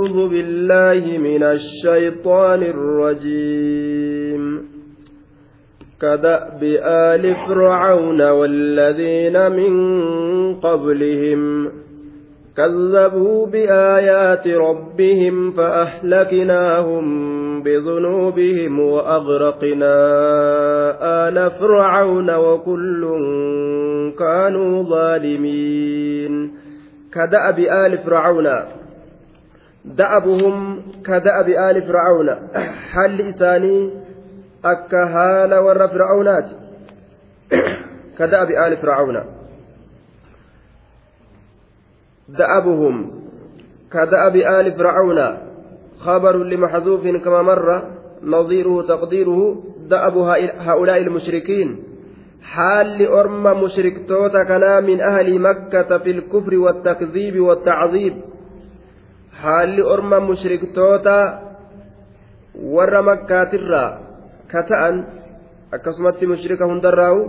أعوذ بالله من الشيطان الرجيم. كدأب آل فرعون والذين من قبلهم كذبوا بآيات ربهم فأهلكناهم بذنوبهم وأغرقنا آل فرعون وكل كانوا ظالمين. كدأب آل فرعون دأبهم كدأب آل فرعون. حل إساني أكا هال ور فرعونات. كدأب آل فرعون. دأبهم كدأب آل فرعون. خبر لمحذوف كما مر نظيره تقديره دأب هؤلاء المشركين. حال أرم مشركتوتا كنا من أهل مكة في الكفر والتكذيب والتعذيب. Haalli orma mushriktoota warra makkaatirraa ka ta'an akkasumatti mushrika hundarraa'u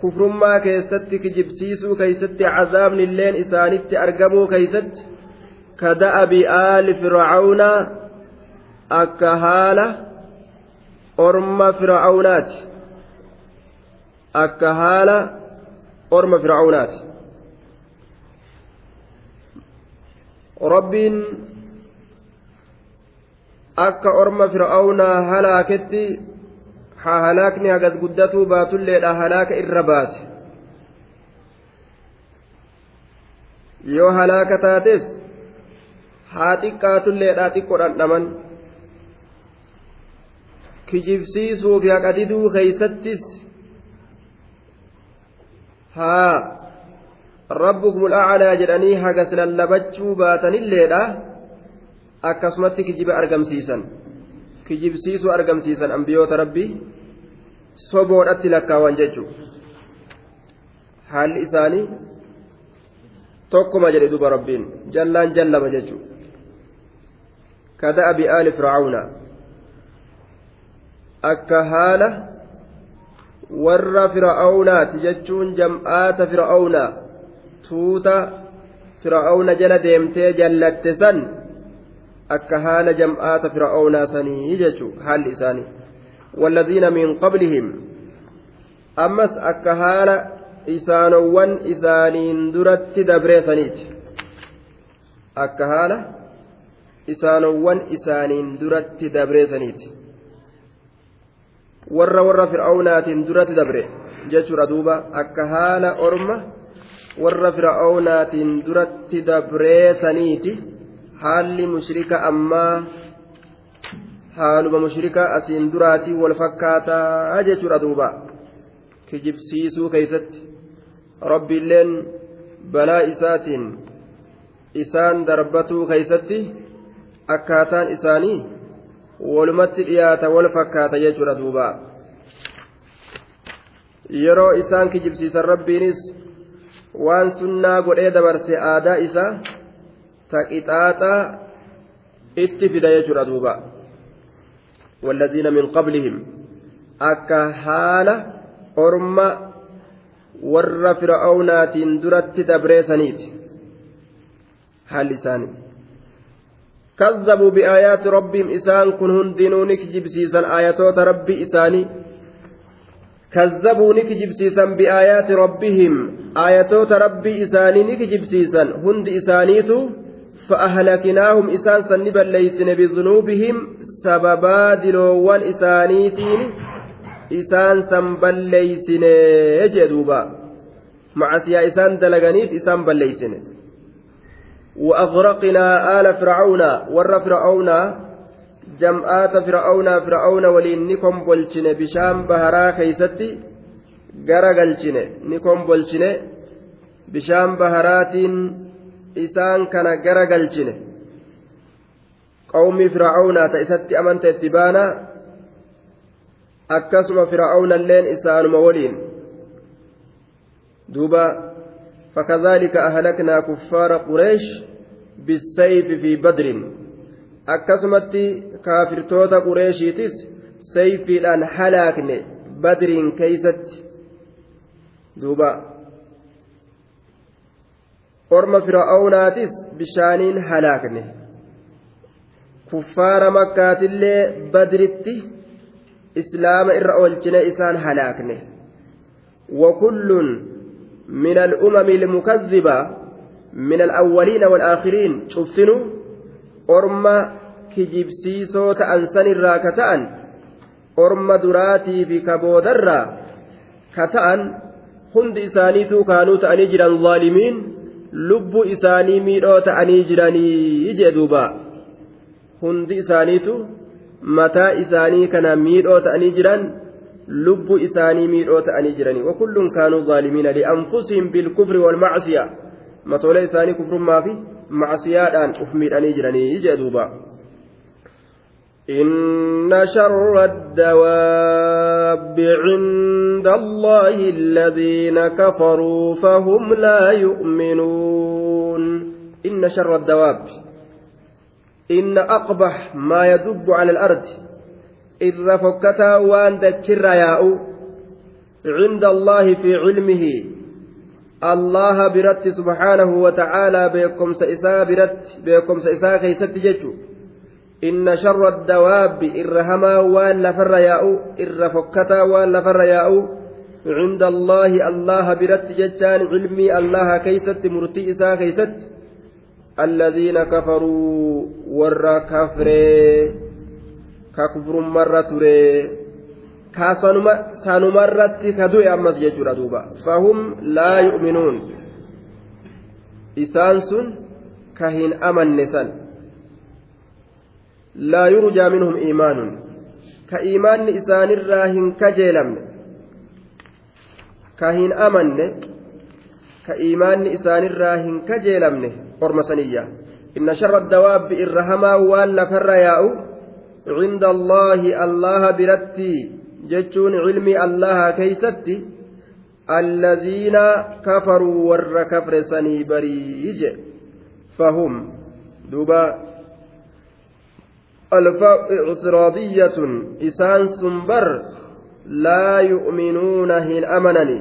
kufrummaa keessatti kijibsiisuu keeysatti cazaabni illeen isaanitti argamuu keeysatti ka da'abi aali fircawnaa akka haala orma fircawnaati akka haala orma fircawnaati rabbiin akka orma fir'aawnaa halaaketti haa halaakni hagas guddatuu baatulleedha halaaka irra baase. Yoo halaaka taates haa xiqqaatulleedha xiqqo dhandhaman. Kijibsiisuu fi haqadiduu keeysattis haa rabbukum al'aclaa jedhanii hagas lallabachuu baatanilleedha. Akkasumatti kijiba argamsiisan. Kijibsiisuu argamsiisan ambiyoota rabbii. Soboodhatti lakkaawan jechuu haalli isaanii tokkuma jedhe duba rabbiin. Jallaan jallama jechuu kada'abi aali fircauna akka haala warra fir'aawnaati jechuun jam'aata fir'aawnaa tuuta fir'aawna jala deemtee jallatte san akka haala jam'aata fir'aawnaa sanii jechu haalli isaanii. Walladhiina min qablihim ammas akka haala isaanowwan isaaniin duratti dabreessaniiti. Akka haala isaanowwan isaaniin duratti dabreessaniiti. Warra warra fir'aawnaatiin duratti dabre jechuudha duuba. Akka haala orma. Warra fir'aawnaatiin duratti dabreessaniiti haalli mushrika ammaa haaluma mushrika asiin duraatii wal fakkaataa jechuudha duuba kijibsiisuu keeysatti rabbiilleen balaa isaatiin isaan darbatuu keeysatti akkaataan isaanii walumatti dhiyaata wal fakkaata jechuudha duuba yeroo isaan kijibsiisan rabbiinis waan sunnaa godhee dabarse aadaa isaa taqixaaxaa itti fida jechuudha duuba والذين من قبلهم akka haala orma warra fir'aawnaatiin duratti dabreessaniiti haalli isaanii كذبوا بآيات ربهم إسان كن هندنوا نكجبسيسا آياتوت ربي إساني كذبوا نكجبسيسا بآيات ربهم آياتوت ربي إساني نكجبسيسا هند إسانيتو فأهلكناهم إسان سنبا ليسن بذنوبهم سببا دلوان إسانيتين إسان سنبا ليسن يجدوبا مع سيا إسان دلغنيت إسان بليسن وأغرقنا آل فرعون ور فرعون جمعات فرعون فرعون ولين نكم بولشن بشام بهرا خيستي غرغلشن نكم بولشن بشام بهرات إسان كان غرغلشن قوم فرعون تأستي أمنت اتبانا akkasuma fir'aawnalleen isaanuma waliin. Duuba فكذلك أهلكنا كفار قريش بالسيف في بدر أكسمت كافر توتا قريشيتس سيف الآن حلاكن دوبا أرم فرعوناتس بشانين حلاكن kuffaara makkaatillee badritti islaama irra oolchine isaan halaakne al'umami ilmukazziba min al'awwaliina wal'aakhiriin cufsinu orma kijibsiisoo ta'an sanirraa ka ta'an orma duraatii fi kaboodarraa ka ta'an hundi isaaniituu kaanuu ta'anii jiran zaalimiin lubbuu isaanii miidhoo ta'anii jiranii jee duuba hundi isaaniitu mataa isaanii kana miidhoo ta'anii jiran lubbuu isaanii miidhoo ta'anii jiranii wakulluun kaanuu zaalimiina li'anfusihim bilkufri walmacsiya matoolee isaanii kufrummaa fi macsiyaadhaan uf miidhanii jiranii jee duuba إن شر الدواب عند الله الذين كفروا فهم لا يؤمنون. إن شر الدواب إن أقبح ما يدب على الأرض إذ فكتا وان دتشر ياء عند الله في علمه. الله برت سبحانه وتعالى بكم سئسا برت بكم سئسا كيست ججو yaa'u irra fokkataa waan lafarra yaa'u cinda allaahi allaha biratti jechaan cilmii allaha keeysatti murtii isaa keeysatti alladhiina kafaruu warra kafree ka kufrummarra turee kaa sanumarratti ka du'e ammas jechuudha duuba fahum laa yu'minuun isaan sun ka hin amanne san isaanirraa hin kajeelamne ka hin amanne ka iimaanni isaanirraa hin kajeelamne orma saniyya inna sharra dawaabbi irra hamaa waan lafarra yaa'u cinda allaahi allaha biratti jechuun cilmii allaha keeysatti alladhiina kafaruu warra kafre sanii barii je fahum duuba الفاء إعتراضية إسان سنبر لا يؤمنون هن أمنني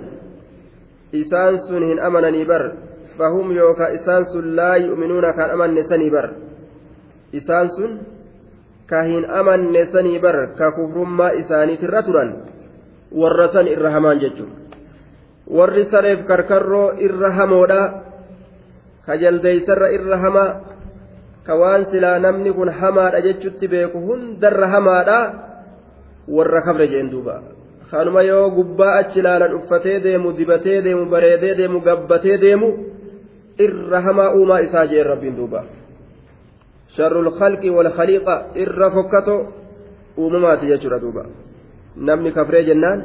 إسان سن هن أمنني بر فهم يوكا إسان سن لا يؤمنون كان أمن سني بر إسان سن كهن أمن سني بر ككفر ما إساني ترترا ورسن إرهمان ججو warri sareef karkarroo irra hamoodha ka jaldeeysarra irra hamaa ka waan silaa namni kun hamaadha jechutti beeku hundarra hamaadha warra kabre jeen duuba kanuma yoo gubbaa achi ilaalan uffatee deemu dibatee deemu bareedee deemu gabbatee deemu irra hamaa uumaa isaa jeen rabbiin duuba sharru lkalqi walkhaliiqa irra fokkato uumamaati jechuudha duuba namni kafree jennaan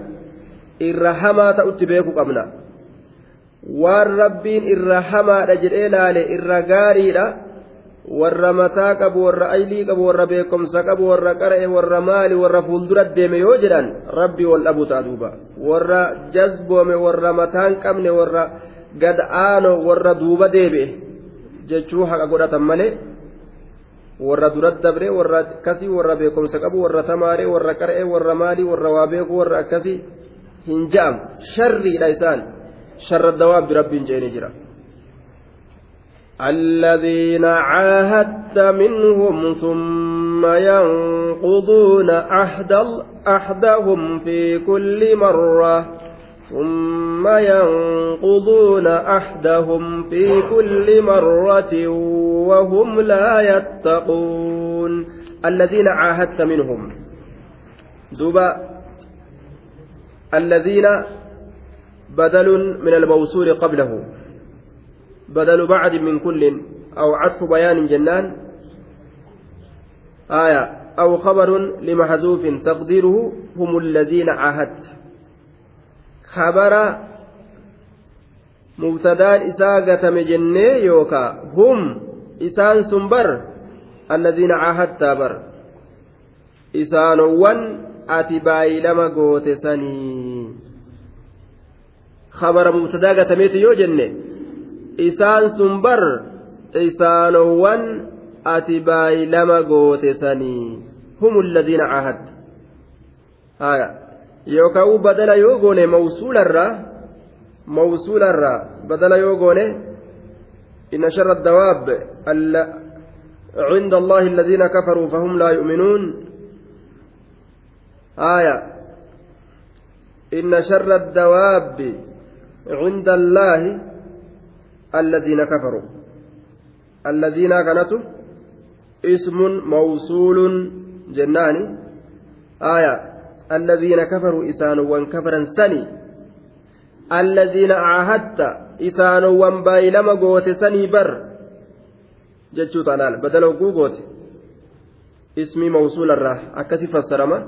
irra hamaa ta'utti beeku qabna waan rabbiin irra hamaadha jedhee laale irra gaariidha warra mataa qabu warra aylii qabu warra beekomsa qabu warra qara'e warra maali warra fuuldura deeme yoo jedhan rabbii wal dhabu ta'a duuba warra jazboome warra mataan qabne warra gad aano warra duuba deebi'e jechuu haqa godhatan malee warra durat dabre warra akkasii warra beekomsa qabu warra tamaaree warra qara'e warra maali warra waa beeku warra akkasii hin ja'am sharriidha isaan sharra dawaabbi rabbiin jeeni jira. الذين عاهدت منهم ثم ينقضون عهد عهدهم في كل مرة ثم ينقضون عهدهم في كل مرة وهم لا يتقون. الذين عاهدت منهم. دوبا الذين بدل من الموصول قبله. بدل بعد من كل أو عطف بيان جنان. آية. أو خبر لمحذوف تقديره هم الذين عاهدت. خبر مبتدان إساقة مجنة يوكا. هم إسان سنبر الذين عاهدت بر. إسانوان أتباي لما قوت سني. خبر مبتدا قتميت يو جنة. Isaan sun bar isaanowwan ati baay'ilama goote sanii hum alladhiina caahadta haya yookaan badala yoo goone mawsuularraa mawsuularraa badala yoo goone inna sharra dawaab عند الله الذين كفروا فهم لا يؤمنون آية إن شر الدواب عند الله الذين كفروا الذين كانت اسم موصول جنان آية الذين كفروا إسان وانكفرا سني الذين عاهدت إسان وانبايلما قوت سني بر jechuudha laal badala oguu goote ismii mawsuularraa akkasi fassarama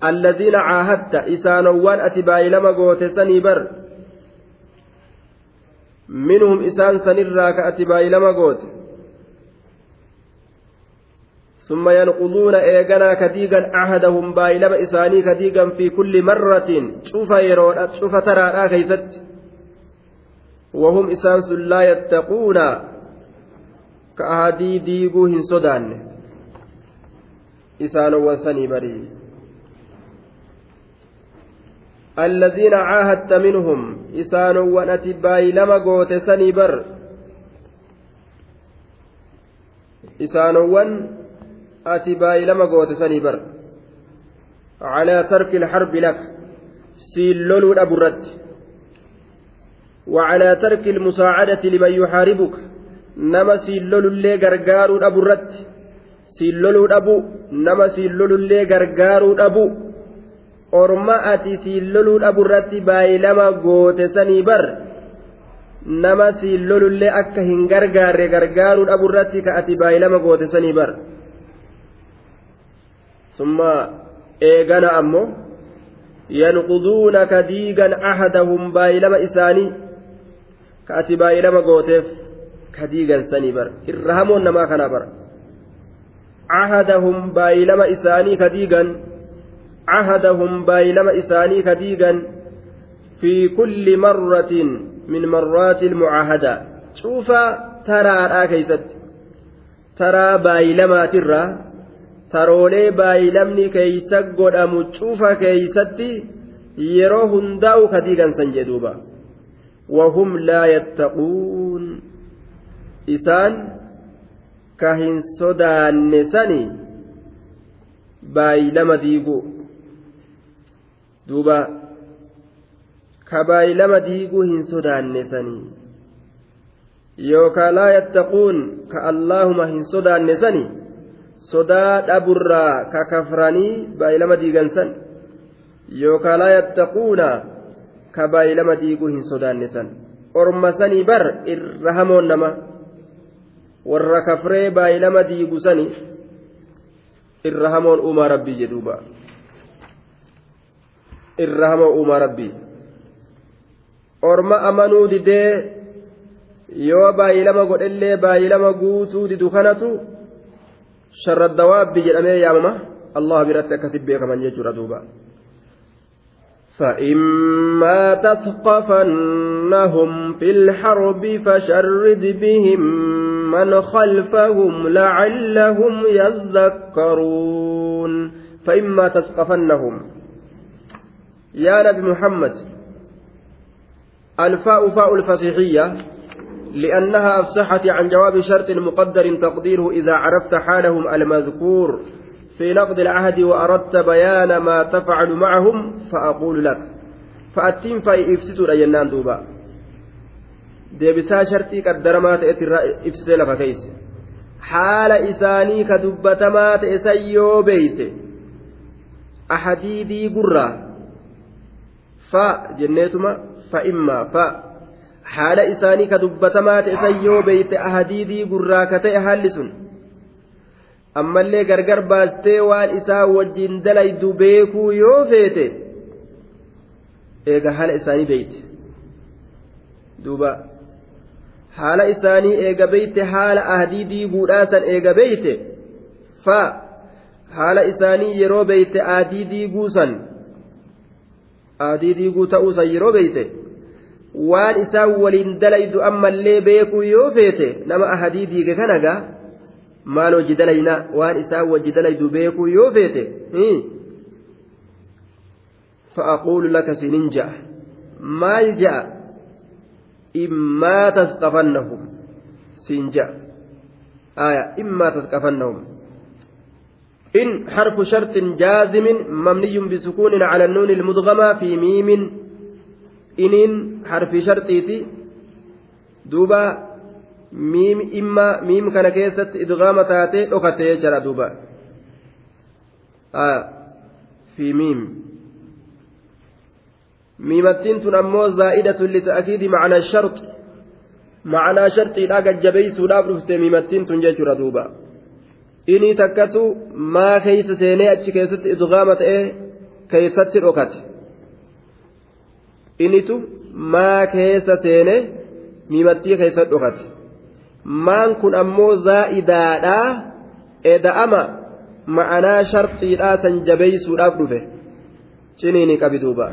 alladiina caahadta isaanowwan ati baay'ilama goote sanii bar minhum isaan sanirraa ka ati baay'ilama ثم ينقضون إيغانا كديغا عهدهم بايلما إساني كديغا في كل مرة شوف يرون شوف ترى كيست. وهم إسانس لا يتقون ka ahadii diiguu hin sodaanne isaanowwan sanii barii الذين عاهدت منهم إسانوا أتباي لما قوت سني بر إسانوا أتباي لما قوت سني بر على ترك الحرب لك سيلولو أبرت وعلى ترك المساعدة لمن يحاربك nama siin lolullee gargaaruu dhabu irratti siin loluu dhabu nama siin lolullee gargaaruu dhabu orma ati siin loluu dhabu irratti baay'ilama goote sanii bar. Nama siin lolullee akka hin gargaarre gargaaruu dhabu irratti ka ati baay'ilama goote sanii bar. Summa eegana ammoo yanquduuna ka diigan ahadahum baay'ilama isaanii ka ati baay'ilama gooteef kadiigan sanii bar. Irra hamoon namaa kanaa bara cahadahum baay'ilama isaanii cahadahum baay'ilama isaanii kadiigan fi kulli marratin min marraati ilmucaahada cuufa taraadhaa keeysatti taraa baay'ilamaatirraa taroolee baay'ilamni keeysa godhamu cuufa keeysatti yeroo hundaa'u kadiigan san jedhuuba وهم لا يتقون ka hin sodaanne sani baay'ilama diiguu duuba ka baay'ilama diiguu hin sodaanne sani. Yookaan laa yattaquun ka allaahuma hin sodaanne sani. Sodaa dhaburraa ka kafranii baay'ilama diigan san. Yookaan laa yattaquuna ka baay'ilama diiguu hin sodaanne san. Orma sanii bar irra hamoon nama. warra kafree baay'ilama diigu sani. Irra hamoon uumaa rabbii jedhuuba irra hamoo uumaa rabbii orma amanuu didee yoo baay'ilama godhellee baay'ilama guutuu didu kanatu sharra dawaabbi jedhamee yaamama allah biratti akkasit beekaman jechuudha duuba فإما تثقفنهم في الحرب فشرد بهم من خلفهم لعلهم يذكرون فإما تثقفنهم يا نبي محمد الفاء فاء الفصيحية لأنها أفسحت عن جواب شرط مقدر تقديره إذا عرفت حالهم المذكور في نقض العهد وأردت بيان ما تفعل معهم فأقول لك. فأتم فإفسدوا أينان دوبا. deebisaa shartii qaddaramaa ta'etti irraa ibsitee lafa keeyse haala isaanii ka dubbatamaa ta'e san yoo fa jenneetuma fa immaa fa. Haala isaanii ka dubbatamaa ta'e san yoo beeyte ahadiidii gurraa ka ta'e haalli sun. Ammallee gargar baastee waan isaa wajjin dalaydu beekuu yoo feete eega haala isaanii beeyte. Duuba haala isaanii eega beeyte haala ahdii diiguudhaa san eega beeyte fa haala isaanii yeroo beeyte aadii diiguu adii diiguu ta'uusan yeroo beeyte waan isaan waliin dalaydu ammallee beekuu yoo feete nama ahadii diige kanagaa maal hojii dalayna? Waan isaan wajji dalaydu beekuu yoo feete fa'aquulu laka sinin ja'a. Maal ja'a? Immaa tasqafannahum. Sin ja'a. Immaa tasqafannahum. إن حرف شرط جازم مبني بسكون على النون المدغمة في ميم. إن حرف شرطيتي دوبا ميم إما ميم كان كيست إدغام تاتي أكتي جرى دوبا. آه في ميم. ميمتين تنمو زائدة لتأكيد معنى الشرط. معنى شرطي لا قد جبيسو لا برفت ميمتين تنججر دوبا. إني تكتو ما كيس سيني أتش كيست إدغامة إيه كيست ركت إنيتو ما كيس سيني ميمتي كيست ركت maan kun ammoo zaa'idaadha eda'ama ma'anaa sharxiidhaa san jabeeysuudhaaf dhufe ciniini qabi duuba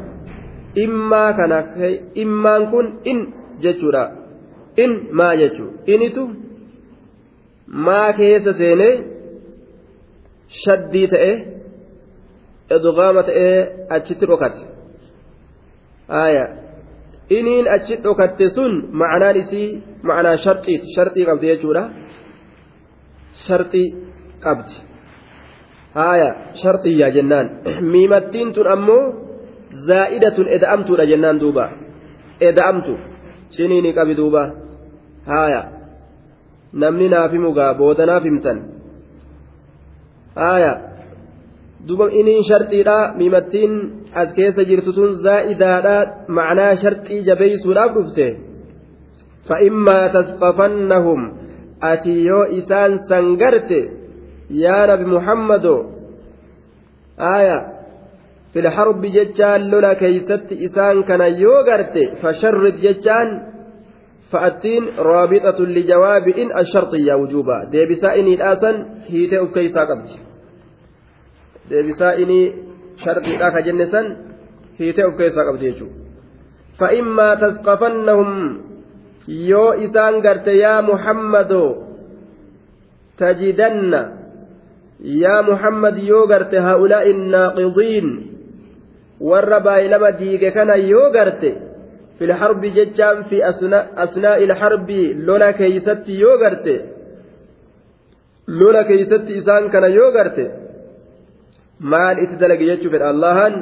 immaa kana immaan kun in jechuudha in maa jechuu initu maa keessa seenee shaddii ta'e edgaama ta'ee achitti dhokate. Aayaa iniin achi dhokatte sun ma'anaan isii ma'anaa sharxiiti sharxii qabdi jechuudha. Sharxii qabdi. Haaya sharxiyyaa jennaan. Miimattiin tun ammoo zaa'idatun eda'amtuudha jennaan duuba. Eda'amtu ciniini qabi duuba. Haaya namni naaf himugaa booda naaf himtan aya duba iniin sharxiidha miimattiin as keessa jirtu sun zaa'idaadha macnaa sharxii jabeeysuudhaaf dhufte فإما تثقفنهم أتيو إسان سنغرت يا نبي محمد آية في الحرب جتان لولا كيست إسان كان يوغرت فشرد جتان فأتين رابطة لجواب إن الشرطية وجوبا ديبسا إني الآسن هي تأوكيسا قبل deebisaa inii sharxiidha ka jenne san hiitee of keessaa qabdi jechuudha fa'immaa tasqafannahum yoo isaan garte yaa muhammadoo tajidanna yaa muhammad yoo garte haa'ulaa'i naaqidiin warra baay'ilama diige kana yoo garte في الحرب ججام في أثناء, أثناء الحرب لولا كيست يوغرت لولا كيست إسان كان يوغرت maal itti dalage jechuu fedha allahan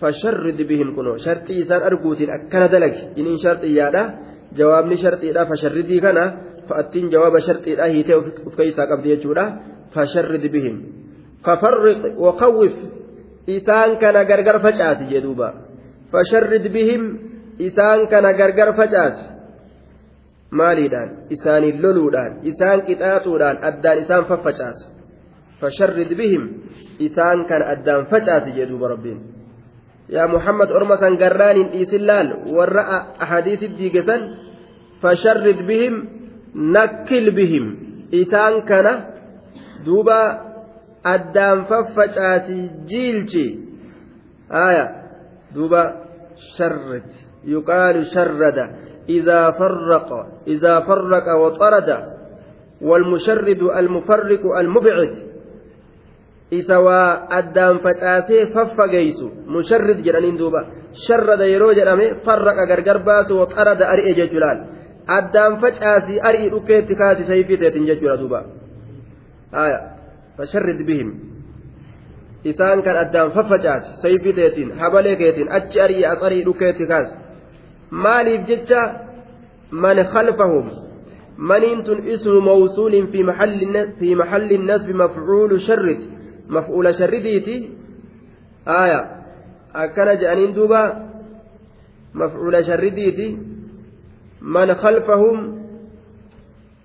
fasharrid bihim kunoo sharxii isaan arguutiin akkana dalage. Iniin sharxiyyaadha jawaabni sharxiidha fasharridii kana fa'attiin jawaaba sharxiidha hiitee uf keeysaa qabdi jechuudha fasharrid bihim fafarriq wakawwif isaan kana gargar facaasi jedhuuba fasharrid bihim isaan kana gargar facaasi. Maaliidhaan? Isaaniin loluudhaan isaan qixaaxuudhaan addaan isaan faffacaasa isaan kan addaan facaasi jedhuuba rabbiin yaa muhammad orma san garraan hin dhiisin laal warra ahadiisif diigesan fasharrid bihim nakkil bihim isaan kana duuba addaan faffacaasi jiilchi aya duuba sharrid yuqaalu sharrada إذا فرق إذا فرق وطرد والمشرد المفرق المبعد isa waa addaan facaasee faffageysu musharrid jedhaniin duuba sharrada yeroo jedhame farraqa gargar baasu waxarada ari'e jechuu laal addaan facaasii ari'i dhukkeetti kaasi sayfii teetin jechuudha duuba fasharrid bihim isaan kan addaan faffacaasi sayfii teetiin habalee keetiin achi ari'i as ari'i dhukkeetti kaas maaliif jecha man khalfahum maniin tun ismu mawsuulin fi maxalli nasbi mafcuulu sharrit maf'uula sharridiiti aya akkana je'aniin duuba maf'uula sharridiiti man khalfahum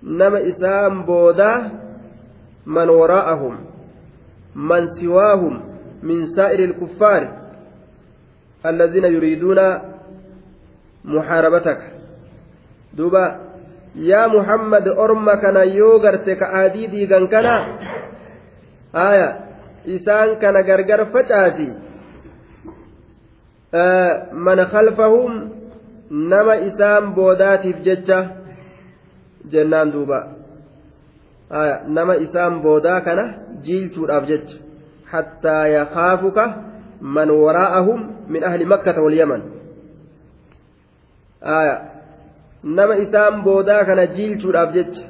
nama isaan boodaa man waraa'ahum man siwaahum min saa'iri الكفار الذين يريدون محاربتك دوبا يا محمد أرمك يوغرتك عادي ديغان كان آية isaan kana gargar facaasi mana khalfahum nama isaan boodaatiif jecha jennaan duuba nama isaan boodaa kana jiilchuudhaaf jecha hattaa yakaafuka man waraa'ahum min ahli makkata walyaman nama isaan boodaa kana jiilchuudhaaf jecha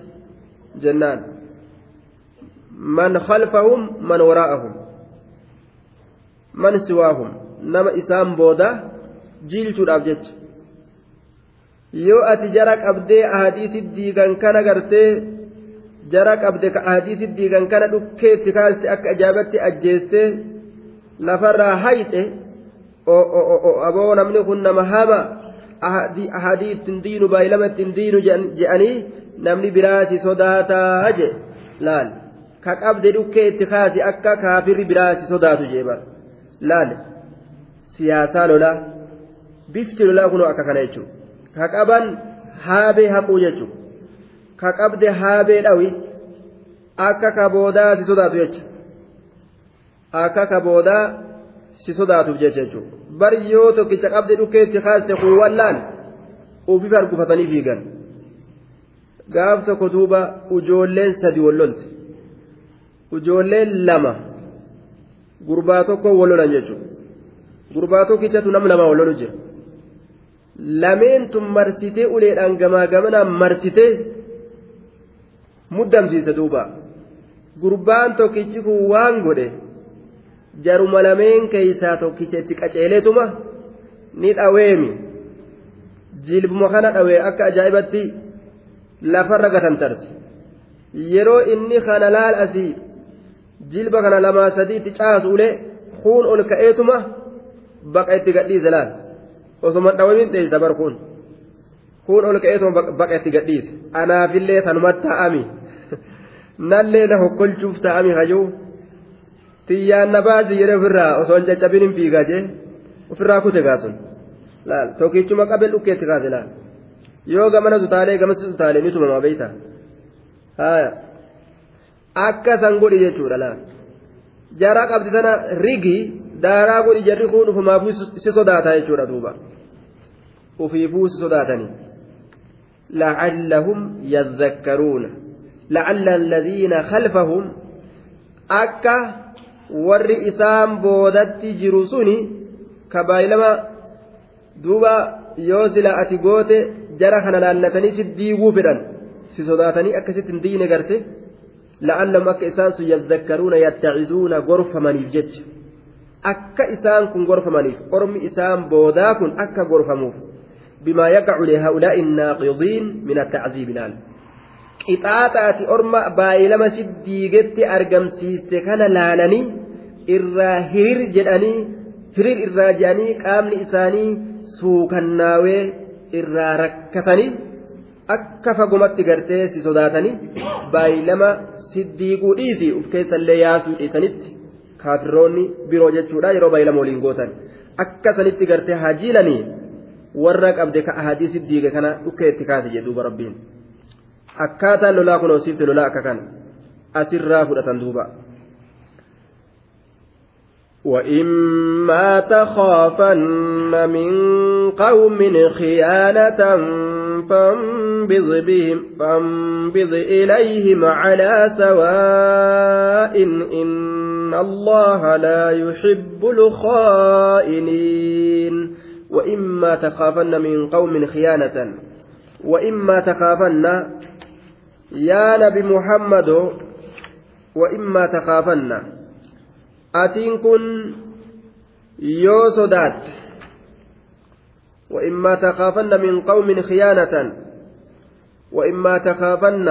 jennaan man khalfahum man waraa'ahum man siwaahum. Nama isaan booda jiilchuudhaaf jecha. Yoo ati jara qabdee ahadiisi diigan kana gartee jara qabde ka ahadiisi diigan kana dhukkeetti kaalti akka ajaa'ibatti ajjeessee lafarraa hayxe aboo namni kun nama hama ahadii ittiin diinu baay'ilama ittiin diinu je'anii namni biraati sodaataa je laal ka qabde dhukkee itti kaasi akka kaafirri biraati sodaatu jeebar laal siyaasaa lolaa bifti lolaa kunoo akka kana jechuudha ka qaban haabee haquu jechuudha ka qabde haabee dhawi akka ka boodaa si sodaatu jecha akka ka boodaa si sodaatuuf jecha jechuudha bari yoo tokkicha qabde dhukkee itti kaaste kuuwwan laal ufiif argufatanii fiigan. gaaf tokko duuba ujoolleen sadi wallolte ujoolleen lama gurbaa tokko wallolan jechuudha gurbaa tokkichatu nam lama wallolu jira lameen tun marsitee uleedhaan gamaa gamanaan marsitee muddamsiise duuba gurbaan tokkichi kun waan godhe jaruma lameen keeysaa tokkicha itti qaceeleetuma ni dhaweemi jilbuma kana dhawee akka ajaa'ibatti. lafarra gatantarse yeroo inni kana laal asii jilba kana lamaa sadiitti caasu ulee kuun ol ka'eetuma baqa itti gadhiise laal osoma dhawamin dheeysa bar kun kuun ol ka'eetuma baqa itti gadhiise anaafillee tanumatti ta'ami nallee na hokkolchuuf ta'ami hajuu tiyyaan na baasi jedhe ofirraa osoo hin caccabin hin fiigaa jee ofirraa kute gaasun laal tokkichuma qabee dhukkeetti kaase laal. yoo gamana sutaalee gamatti sutaalee ni tumamaa beeyta akka san godhi jechuudha laa jaraa qabdi sana rigi daaraa godhi jarri kun ufumaafuu si sodaata jechuudha duuba ufiifuu si sodaatanii لعلهم يذكرون لعل الذين خلفهم akka warri isaan boodatti jiru suni kabaayilama duuba yoo sila ati goote jara kana laallatanii si diiguu fedhan si sodaatanii akkasitti hin diine garte la'allahum akka isaan sun yazzakkaruuna yattacizuuna gorfamaniif jecha akka isaan kun gorfamaniif ormi isaan boodaa kun akka gorfamuuf bimaa yaqacu lihaa'ulaa'i innaaqidiin min attacziibi laal qixaaxaati orma baay'ilama si diigetti argamsiise kana laalanii irraa hirir jedhanii hirir irraa jedhanii qaamni isaanii suukannaawee irraa rakkatanii akka fagumatti gartee si sodaatanii baay'ilama siddiiquu dhiisi uf keessallee yaasuu dhiisanitti kaafiroonni biroo jechuudha yeroo baay'ilama waliin gootan akka sanitti gartee hajiilanii warra qabde ka ahadii siddiiqe kana dhukkee itti kaase jedhuuba rabbiin akkaataan lolaa kun hoosiifte lolaa akka kana asirraa fudhatan duuba. وإما تخافن من قوم خيانة فانبذ بهم فانبذ إليهم على سواء إن الله لا يحب الخائنين. وإما تخافن من قوم خيانة وإما تخافن يا نبي محمد وإما تخافن. kun yoo sodaatte وإما تخافن من قوم خيانة وإما تخافن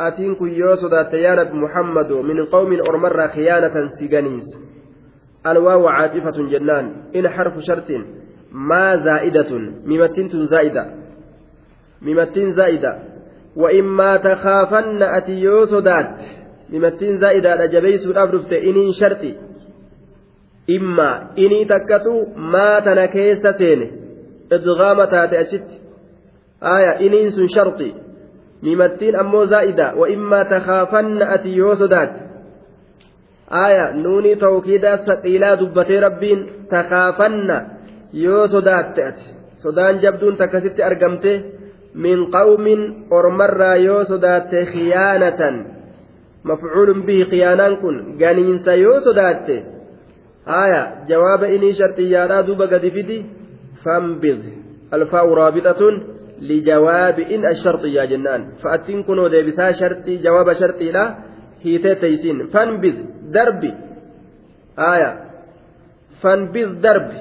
أتينك يوسد تيانة محمد من قوم أرمر خيانة سجنيس الواو عاطفة جنان إن حرف شرط ما زائدة ممتن زائدة ممتن زائدة. وإما تخافن أتي mimattiin zaa'idaadha jabeeysuudhaaf dhufte iniin sharti imma inii takkatu maa tana keessa seene sun sharti mimattiin ammoo zaa'ida wa immaa takaafanna ati yoo sodaatte aya nuunii tawkiidaa saqiilaa dubbatee rabbiin takaafanna yoo sodaatte ati sodaan jabduun takkasitti argamte min qawmin ormarraa yoo sodaatte khiyaanatan مفعول به خيانان كن غنين سيو صدات آية جواب إني شرطيانا دوبا قد فدي فانبذ الفاء رابطة لجواب إن الشرط يا جنان. فأتين كنوا ديبسا شرطي جواب شرطي لا taysiin fanbiz darbi aya fanbiz darbi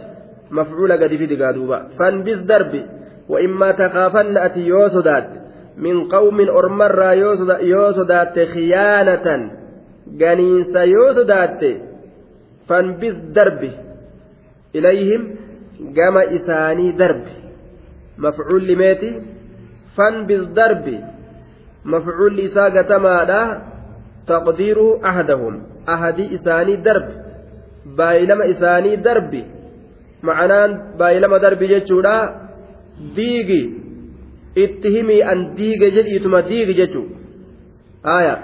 mafcuula gadi fidi gaa duuba fanbiz darbi وإما تخافن أتي يو صدات من قوم أرمر يو صدات خيانة. جنينس يو صدات فانبذ دربه إليهم gama isaanii darbe. Mafcuulli meeti? Fanbis darbi mafcuulli isaa gatamaadha. Taqdiiruhu ahdahum ahadii isaanii darbi baay'ilama isaanii darbi. Ma'anaan baay'ilama darbi jechuudha. Diigi. Itti himii an diige jedhiituma diigi jechu aya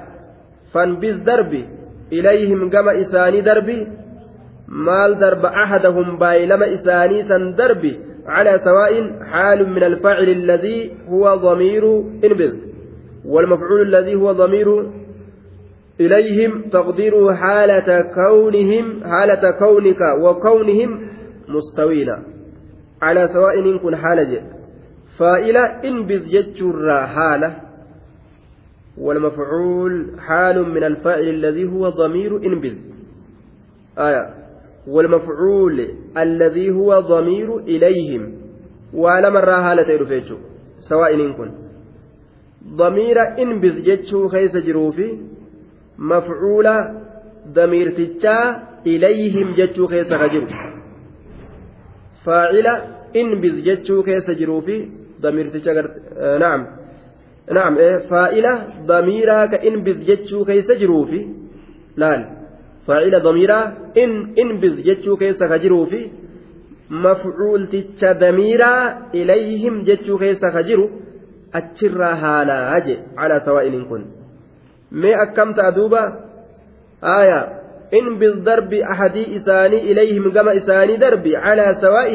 fanbis darbi ilayhim gama isaanii darbi. Maal darba ahadahum baay'ilama isaanii san darbi على سواء حال من الفاعل الذي هو ضمير إنبذ والمفعول الذي هو ضمير إليهم تقديره حالة كونهم حالة كونك وكونهم مستوين على سواء إن كن حالة فائلة إنبذ يجر حالة والمفعول حال من الفاعل الذي هو ضمير إنبذ. آية. والمفعول الذي هو ضمير إليهم. مرة حالة رفيجو سواء إن كن. ضمير انبذ جتشو خيس جروفي مفعول ضمير تجا إليهم جتشو خيس خجرو. faacila inbiz jechuu keessa jiruu fi damiirticha naam naam faa'ila damiiraa ka inbiz jechuu keessa jiruu fi laal damiiraa in inbiz jechuu keessa ka jiruu fi mafcuulticha damiiraa ilayhim jechuu keessa ka jiru achirraa haalaa je calaa sawaa'iniin kun mee akkam ta'a duuba aayaa إن بالضرب أحدي إساني إليهم كما إساني دربي على سواء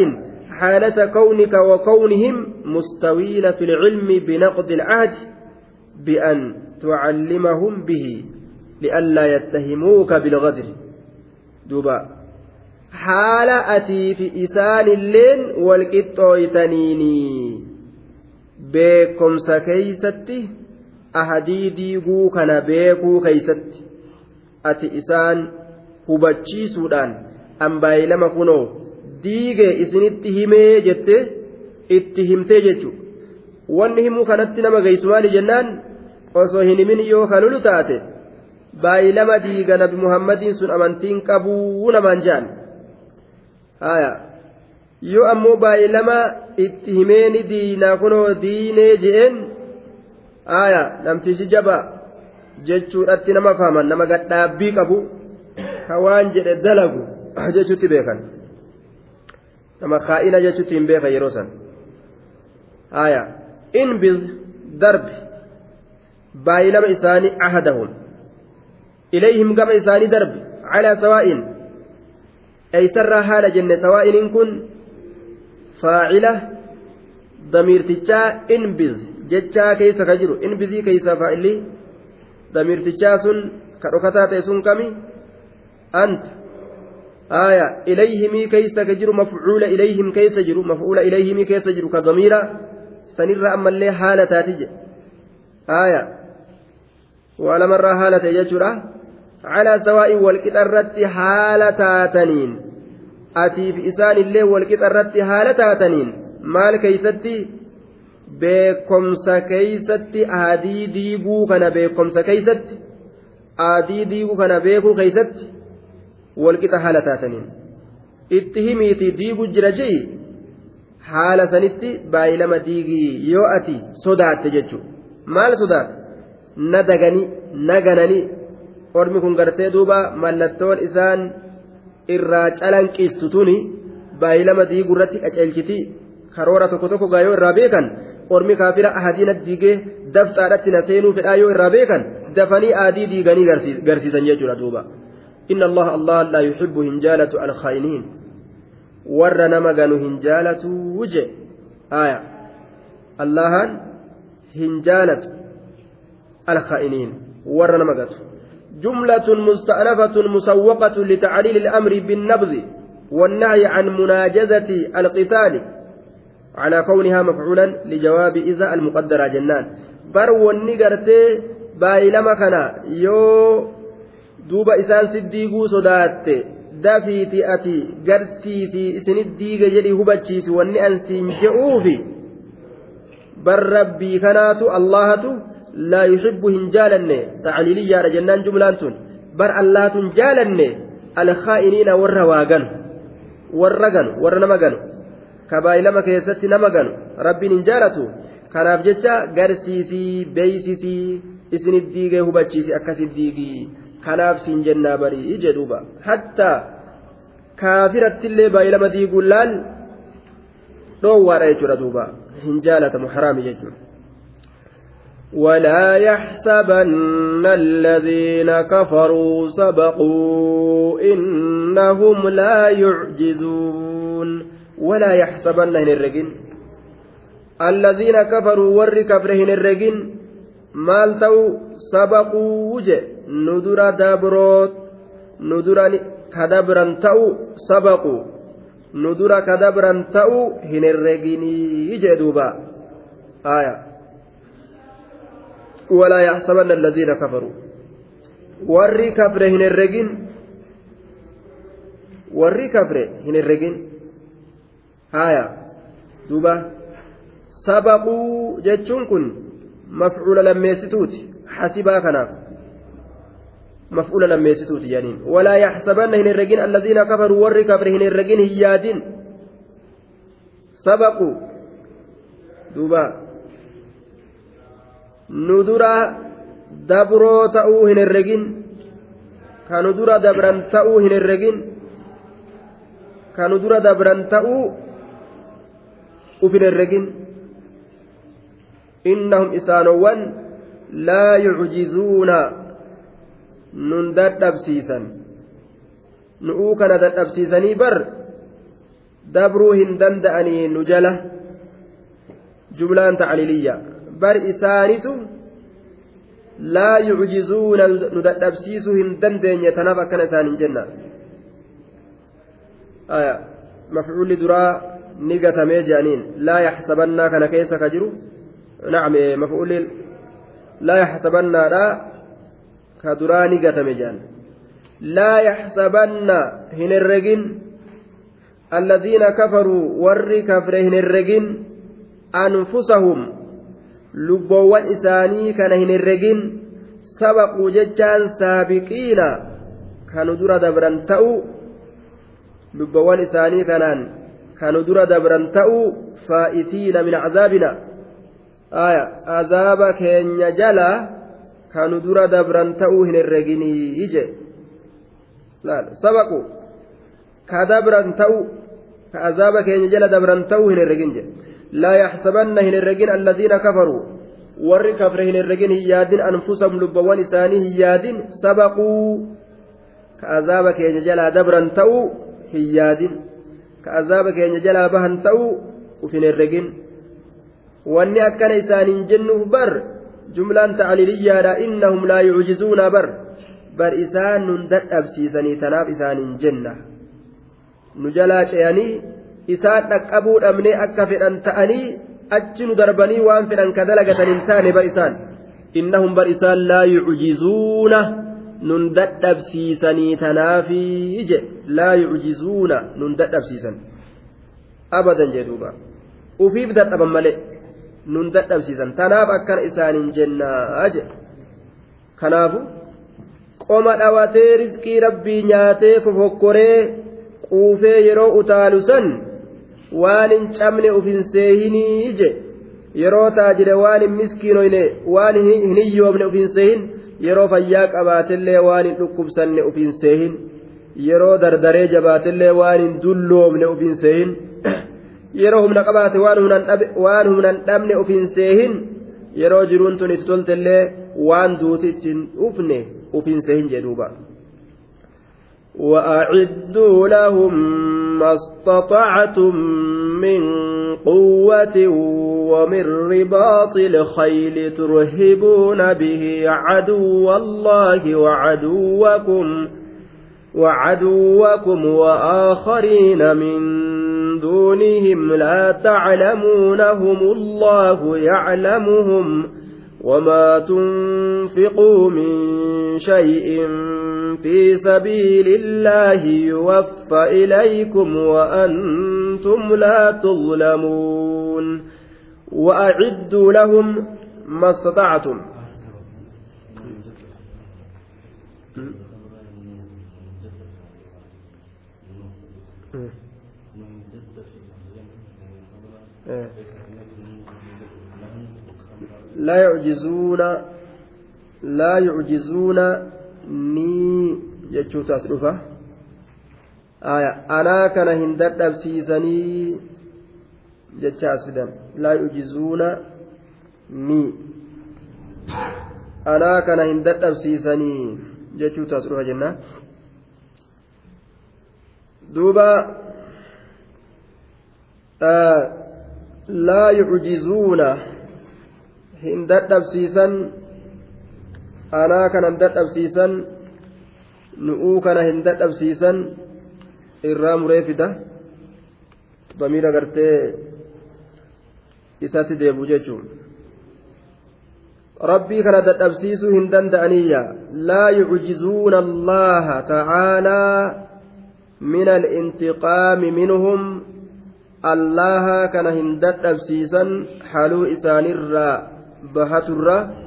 حالة كونك وكونهم مستوين في العلم بنقض العهد بأن تعلمهم به لئلا يتهموك بالغدر دوبا haala atii fi isaanilleen walqixxooytaniini beekomsa keeysatti ahadii diiguu kana beekuu keeysatti ati isaan hubachiisuudhaan ambaayii lama kunoo diigee isinitti himee jettee itti himtee jechuudha wanni himuu kanatti nama geessumaani jennaan osoo hin himin yoo kalulu taate Baay'ee lama diiga nabi muhammadiin sun amantiin qabuu namaan jaan. Yoo ammoo baay'ee lama itti himee ni diinaa kunoo diinee je'een namtichi jabaa jechuudhatti nama faaman nama gadhaabbii qabu. ka waan jedhe dalagu jechuutti beekan. Nama kaa'ina jechuutti hin beekan yeroo san. Haya inbiz darbi baay'ilama isaanii ahadahum ilayhim gama isaanii darbi calaa sawaa'in eeysarraa haala jenne sawaa'iniin kun faacila damiirtichaa inbiz jechaa keeysa ka jiru inbizii keeysa faa'illi damiirtichaa sun ka dhokataa ta'e sun kami أنت آية إليهم كيس جرو مفعول إليهم كيس جرو مفعول إليهم كيس جرو كضميرة سنر أما اللي حالة تاتج آية وعلى مرة حالة يجرى calaa sawaa'in walqixa irratti haala taataniin atiif isaan illee walqixa irratti haala taataniin maal keeysatti beekomsa keeysatti adii diiguu kana beekomsa keeysatti adii diiguu kana beekuu keeysatti walqixa haala taataniin itti himiiti diigu jira je'i haala sanitti baay'ilama diigii yoo ati sodaatte jechuudha maal sodaata na daganii ormi kun gartee duuba mallattoon isaan irraa calanqiistu tuni baay'ilama diiguu irratti qaceelchiti karoora tokko tokko gaa yoo irraa beekan ormi kaafira ahadiina diigee dabxaadhatti na seenuu fedhaa yoo irraa beekan dafanii aadii diiganii garsiisan jechuudha duuba. إن الله الله لا يحب هنجالة الخائنين ور نمغن هنجالة وجه آية الله هنجالة الخائنين ور نمغت جملة مستأنفة مسوقة لتعليل الأمر بالنبذ والنهي عن مناجزة القتال على كونها مفعولا لجواب إذا المقدرة جنان بر baay'ilama kana yoo duuba isaan siddiiguu sodaatte dafiiti ati gartiiti isinit diiga jedhii hubachiisi wanni an siin je'uufi bar rabbii hin jaalanne tacliiliyyaadha jennaan jumlaan tun bar allahatun jaalanne alkaa'iniina warra waa ganu warra ganu warra nama ganu kabaayilama keessatti nama ganu rabbiin hin jaalatu kanaaf jecha garsiisii beeysisii isinit diigee hubachiisi akkasit diigii kanaaf siin jennaa barii jedhuuba hatta kaafirattillee baay'ilama diiguun laal dhoowwaadha jechuudha duuba hin jaalatamu haraami jechuudha. ولا يحسبن الذين كفروا سبقوا إنهم لا يعجزون ولا يحسبن الرجل الذين كفروا ور كفرهن الرجل dura dabroo nu dura kadabran ta'u sabaqu nu dura kadabran ta'u hin herreginii jee duuba aya ولا يحسبن الذين كفروا warri kafre hin herregin warri kafre hin herregin haya duuba sabaquu jechuun kun mafcuula lammeessituuti hasibaa kanaaf mafcuula lammeessituuti janiin walaa yaxsabanna hin herregin alladiina kafaruu warri kafre hin herregin hin yaadin sabaqu duuba nu dura dabroo ta'uu hin herregin ka nu dura dabran ta'uu hin herregin ka nu dura dabran ta'uu uf hin herregin innahum isaanowwan laa yucjizuuna nun dadhabsiisan nu'uu kana dadhabsiisanii bar dabruu hin danda'anii nu jala jumlaan tacliliyya bar isaanitu laa yucjizuuna nu dadhabsiisuu hin dandeenye tanaaf akkana isaan hin jenna mafcuulli duraa ni gatamee je'aniin laa yaxsabannaa kana keessa ka jiru نعم مفعول لا يحسبن لا كدراني قتم جان لا يحسبن هن الرجن الذين كفروا ور كفر هن الرجن أنفسهم لبوان إساني كان هن الرجن سبقوا ججان سابقين كانوا درا دبرا تأو لبوان إساني كانان كانوا درا دبرا تأو فائتين من عذابنا aya azaaba keenya jala kanu dura dabran ta'uu hin herreginii ije sabaqu ka dabran ta'u ka azaaba keenya jala dabran ta'uu hin herregin je laa yaxsabanna hin herregin alladiina kafaruu warri kafre hin herregin hin yaadin anfusahum lubbawwan isaanii hin yaadin sabaquu ka azaaba keenya jalaa dabran ta'uu hin yaadin ka azaaba keenya jalaa bahan ta'uu uf hin herregin wanni akkana isaaniin jennuuf bar jumlaan tacliliyyaadha innahum laa yucjizuuna bar bar isaan dhaqqabuu dhabnee akka fedhan ta'anii achi nu darbanii waan fedhan ka dalagatan hin taane bar isaan. Innahum bar isaan laa yucjizuuna nun dadhabsiisanii tanaafii je laa yucjizuuna nun dadhabsiisan. Abadan jedhuuba ufiif dadhaban malee nun dadhabsiisan. Tanaaf akkana isaaniin jennaa jedhe kanaafu qoma dhawatee rizqii rabbii nyaatee fofokkoree quufee yeroo utaalu san waan hin cabne uf hin seehinii je yeroo taajire waan hin miskiinoyne waan hin hiyyoobne uf hin seehin. Yeroo fayyaa qabaatellee waan hin dhukkubsanne uf hin seehin. Yeroo dardaree jabaatellee waan hin dulloomne uf hin seehin. Yeroo humna qabaate waan humnan dhabne uf hin seehin. Yeroo jiruun tun itti toltellee waan duuti ittiin ufne uf hin seehin jedhuuba وأعدوا لهم ما استطعتم من قوة ومن رباط الخيل ترهبون به عدو الله وعدوكم وعدوكم وآخرين من دونهم لا تعلمونهم الله يعلمهم. وما تنفقوا من شيء في سبيل الله يوفى إليكم وأنتم لا تظلمون وأعدوا لهم ما استطعتم لا يعجزون لا يعجزون ni jechuutu as dhufa anaa kana hin dadhabsiisanii jecha as fidan laa yujizuuna ni anaa kana hin dadhabsiisanii jechuutu as dhufa jenna duuba laa yujizuuna hin dadhabsiisan anaa kana hin dadhabsiisan nu'uu kana hin dadhabsiisan irraa muree fida damiira gartee isatti deebu jechuun rabbii kana dadhabsiisuu hin danda'aniyya laa yucjizuuna allaha tacaalaa min alintiqaami minhum allaha kana hin dadhabsiisan haluu isaanirraa bahaturra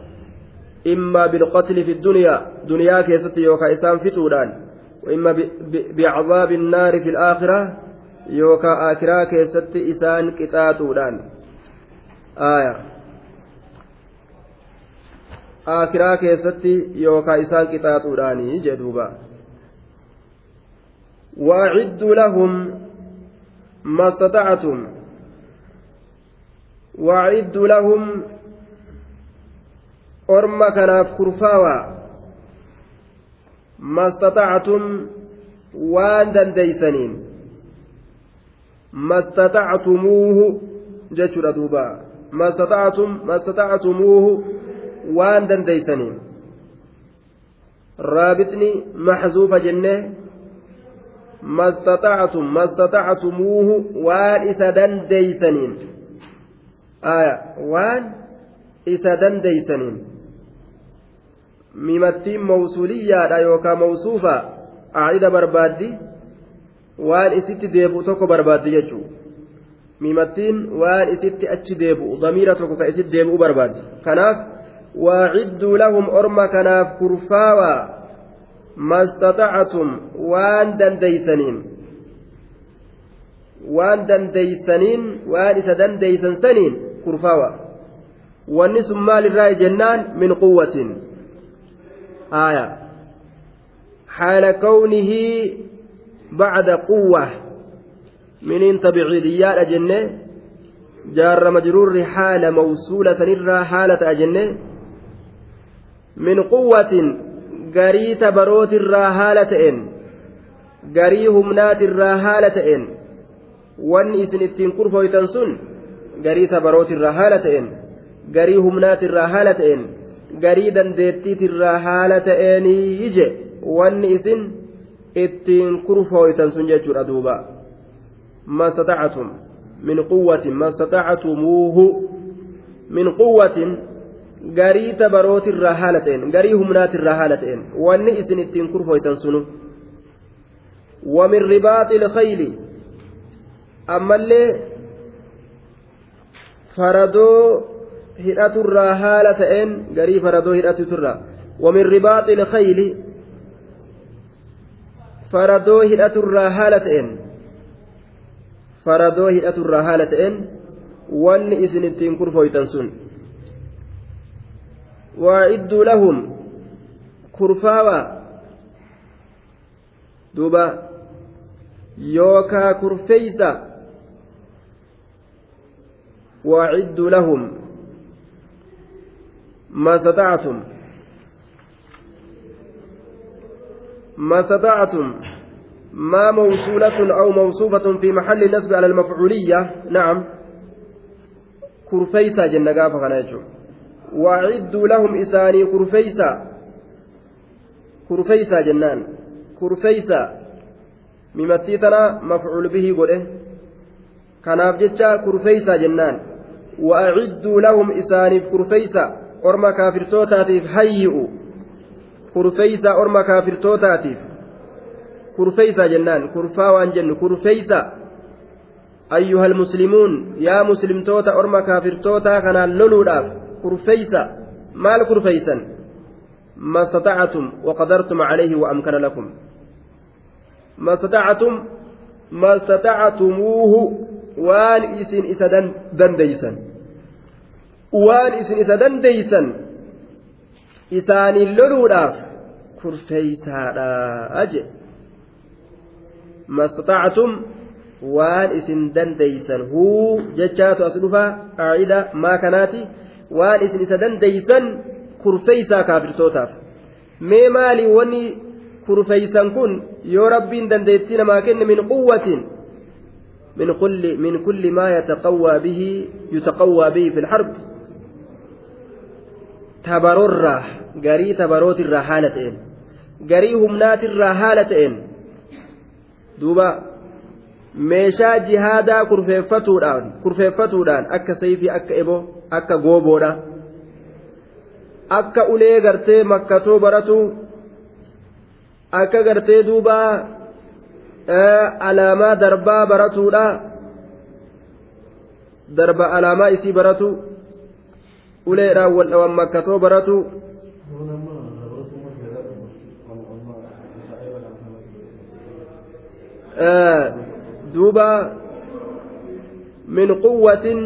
إما بالقتل في الدنيا دنيا كيست يوكا إسان فتودان وإما بعذاب النار في الآخرة يوكا آخرة كيست إسان كتاتودان آية آخرة كيست يوكا إسان كتاتودان جدوبا وأعدوا لهم ما استطعتم وأعدوا لهم orma kanaaf kurfaawa mastatactum waan dandeeysaniin mastatactumuuhu jechuudha duuba mastatactum mastatactumuuhu waan dandeeysaniin raabixni maxzuufa jenne mastatactum mastatactumuuhu waan isa dandeeysaniin aya waan isa dandeeysaniin mimattiin mawsuuliyyaadha yookaan mawsuufa aacida barbaaddi waan isitti deebi'u tokko barbaaddi jechuudha mimattiin waan isitti achi deebi'u damiira tokko ka isitti deebi'u barbaaddi kanaaf waacidduu lahum orma kanaaf kurfaawaa mastaxacatum waan dandeeysaniin waan dandeeysaniin waan isa dandeeysan saniin kurfaawaa wanni sun maalirraa jennaan min quwwatin آية. حال كونه بعد قوة. من انت بعيديات أجنة جار مجرور حال موصولة سنرى حالة أجنة. من قوة. قريت بروت الراهالة إن. قري همنات الراهالة إن. وان إسن التين كرفويتن سن قريت بروت الراهالة إن. قري همنات الراهالة إن. Garii dandeettiitirraa haala ta'eenii ije wanni isin ittiin kurfooytan sun jechuudha duuba mastata'atum min quwwatin mastata'atumuuhu min quwwatin garii tabarootirraa haala ta'een garii humnaatirraa haala ta'een wanni isin ittiin kurfooytan sunu ومن رباط الخيل أما اللي فردوا hidhaturraa haala ta'een garii faradoo hidhatuturraa wamin ribaaxi ilkhayli faradoo hidhaturraa haala ta'een faradoo hidhaturraa haala ta'een wanni isin ittiin kurfooytan sun waa'idduu lahum kurfaawaa duuba yookaa kurfeeysa waa'idduu lahum ما استطعتم. ما استطعتم. ما موصولة أو موصوفة في محل النسب على المفعولية. نعم. كرفيسا جنة قافة خناجو وأعدوا لهم إساني كرفيسا كرفيسا جنان. كرفيسا ممتيتنا مفعول به قوله كناف جتشا كرفيسا جنان. وأعدوا لهم إساني كرفيسا orma kaafirtootaatiif hayyi'u kurfeeysa orma kaafirtootaatiif kurfeeysa jennaan kurfaa waan jennu kurfeeysa المسلمون يا مسلم توتا أرما كافر توتا كان لولوداف كرفيسا مال كرفيسا ما استطعتم وقدرتم عليه وأمكن لكم ما استطعتم ما استطعتموه وان إسن إسا دنديسا إسن إسا دنديسا إسان لولوداف كرفيسا أجل ما استطعتم waan isin dandeeysan huu jechaatu as dhufa qaacida maa kanaati waan isin isa dandeeysan kurfeeysaa kaafirtootaaf mee maali wanni kurfeeysan kun yoo rabbiin dandeettii namaa kenne min quwwatin من كل من كل ما يتقوى به يتقوى به tabarorraa garii tabarootirraa haala ta'een. Garii humnaatirraa haala ta'een. Duuba meeshaa jihaadaa kurfeeffatuudhaan akka sayfii akka eboo akka gooboodha. Akka ulee gartee makkatoo baratu akka gartee duuba e, alaamaa darbaa baratuudha. Darba alaamaa isii baratu. Uleedhaan wal dhawan makkatoo baratu duuba min quwwatin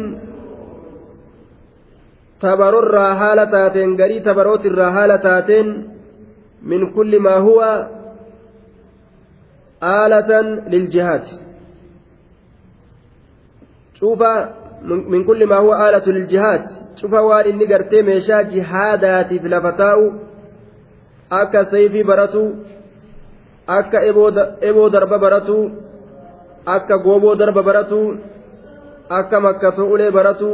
tabarorraa haala taateen garii tabarootirraa haala taateen min kulli maa huwa aalatan liljihaad cufa min kulli maa huwa aalatu liljihaad cufa waan inni gartee meeshaa jihaadaatiif lafa taa'u akka sayfii baratu akka eboo darba baratu akka gooboo darba baratu akka makkatoo ulee baratu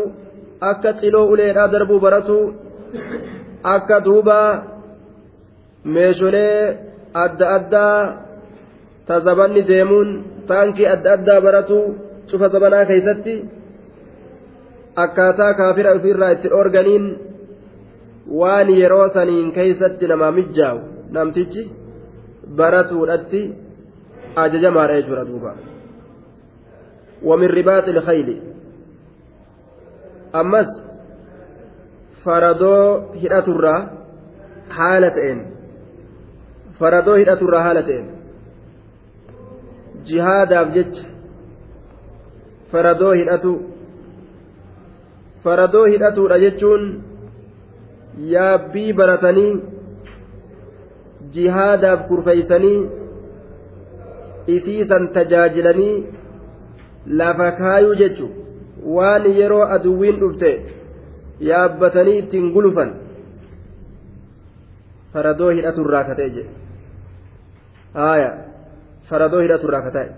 akka xiloo uleedhaa darbuu baratu akka duuba meesholee adda addaa ta zabanni deemuun taankii adda addaa baratu cufa zabanaa keeysatti akkaataa kaafira ofirraa itti dhoorganiin waan yeroo saniin keeysatti namaa mijjaawu namtichi baratuudhatti ajajamaadha jechuudha duuba ومن رباط الخيل أمس فردو هدأت الرا حالتين فردو هدأت الرا حالتين جهاد جج فردو هدأت فردو هدأت رججون yaabbii baratanii jihaadaaf kurfeeysanii isiisan tajaajilanii lafa kaayuu jechu waan yeroo aduwwiin dhufte yaabbatanii ittiin gulufan faradoo hidhaturraa katee jedhe haaya faradoo hidhaturraa kata'e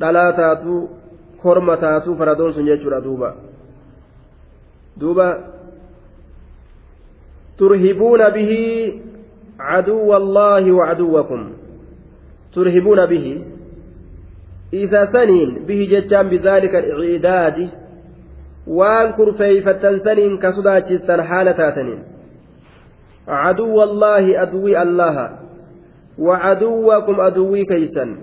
dhalaa taatuu korma taatuu faradoon sun jechuudha duuba duuba turhibuuna bihi caduwwa allaahi wacaduwwakum turhibuuna bihi isa saniin bihi jechaan bizaalika alciidaadi waan kurfeeyfattan saniin ka sodaachistan haala taataniin caduwwa allaahi aduwii allaha wacaduwwakum aduwwii keeysan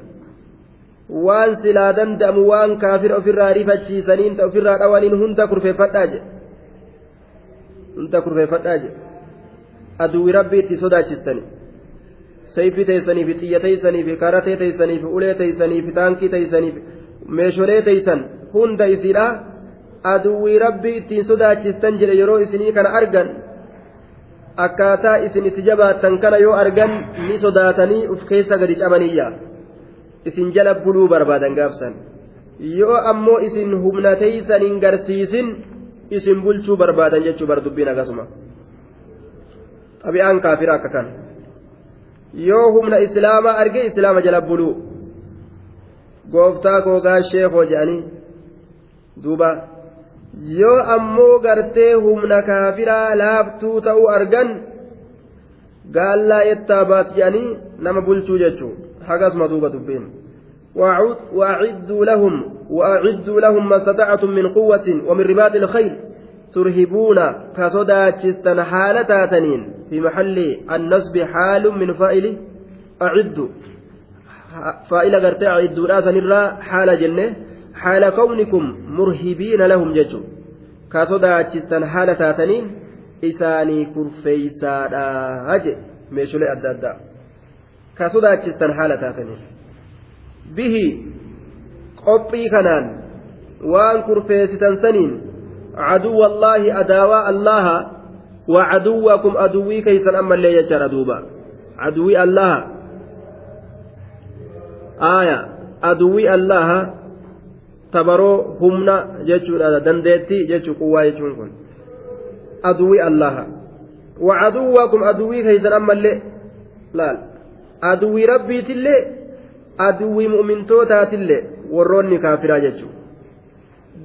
waan silaa danda'amu waan kaafira ofirraa rifachiisaniin ta ofirraa dhawaniin hunda kurfeeffadhaa jedhe hunda kurfeeffadhaa jedhe aduwwi rabbii itti sodaachistani sayfii teeysanii fi xiyya teeysanii fi karatee teeysanii fi ulee teeysanii fi taankii teeysanii fi meesholee teeysan hunda isiidha aduwwii rabbii ittiin sodaachistan jedhe yeroo isinii kana argan akkaataa isin itti jabaattan kana yoo argan ni sodaatanii uf keessa gadi cabaniyya isin jala buluu barbaadan gaafsan yoo ammoo isin humna teeysan hin garsiisin isin bulchuu barbaadan jechuu bar dubbiin akkasuma xabi'aan kaafira akka kana yoo humna islaamaa arge islaama jala buluu. Gooftaa koogaa sheekoo jedhanii duuba. Yoo ammoo gartee humna kaafiraa laaftuu ta'uu argan gaallaa yettaa baat jedhanii nama bulchuu jechuu. Hagasuma duuba dubbiin وأعدوا لهم وأعدوا لهم ما استطعتم من قوة ومن رباط الخيل sodaachistan haala taataniin fi maxalli annasbi haalun min faa'ili aciddu faa'ila gartee acidduudhaa sanirraa haala jenne haala kawnikum murhibiina lahum jechuun ka sodaachistan haala taataniin isaanii kurfeeysaadhaa je meeshulee adda addaa ka sodaachistan haala taataniin bihi qophii kanaan waan kurfeessitan saniin عدو الله أداوى الله وعدوكم أدوي كيسا أما اللي يجر دوبا عدوي الله آية أدوي الله tabaroo humna jechuudha dandeettii jechuu quwwaa jechuun kun aduwii allaha wacaduwwakum aduwii keeysan ammallee laal aduwii rabbiitillee aduwii mu'mintootaatiillee warroonni kaafiraa jechuu.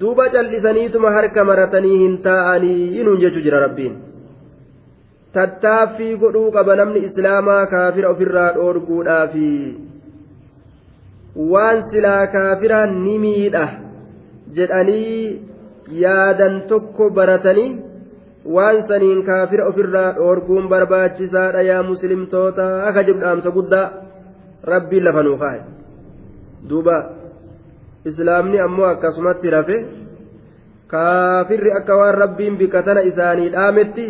Duuba cal'isaniituma harka maratanii hin taa'anii inuun jechu jira rabbiin. Tattaaffii godhuu qaba namni islaamaa kaafira ofirraa dhoorguudhaafi. Waan silaa kaafira ni miidha jedhanii yaadan tokko baratanii waan saniin kaafira ofirraa dhoorguun barbaachisaadha yaa muslimtoota akka jibdhaamsa guddaa rabbiin lafa nuu kaa'e duuba. islaamni ammoo akkasumatti rafe kaafirri akka waan rabbiin bika tana isaanii dhaametti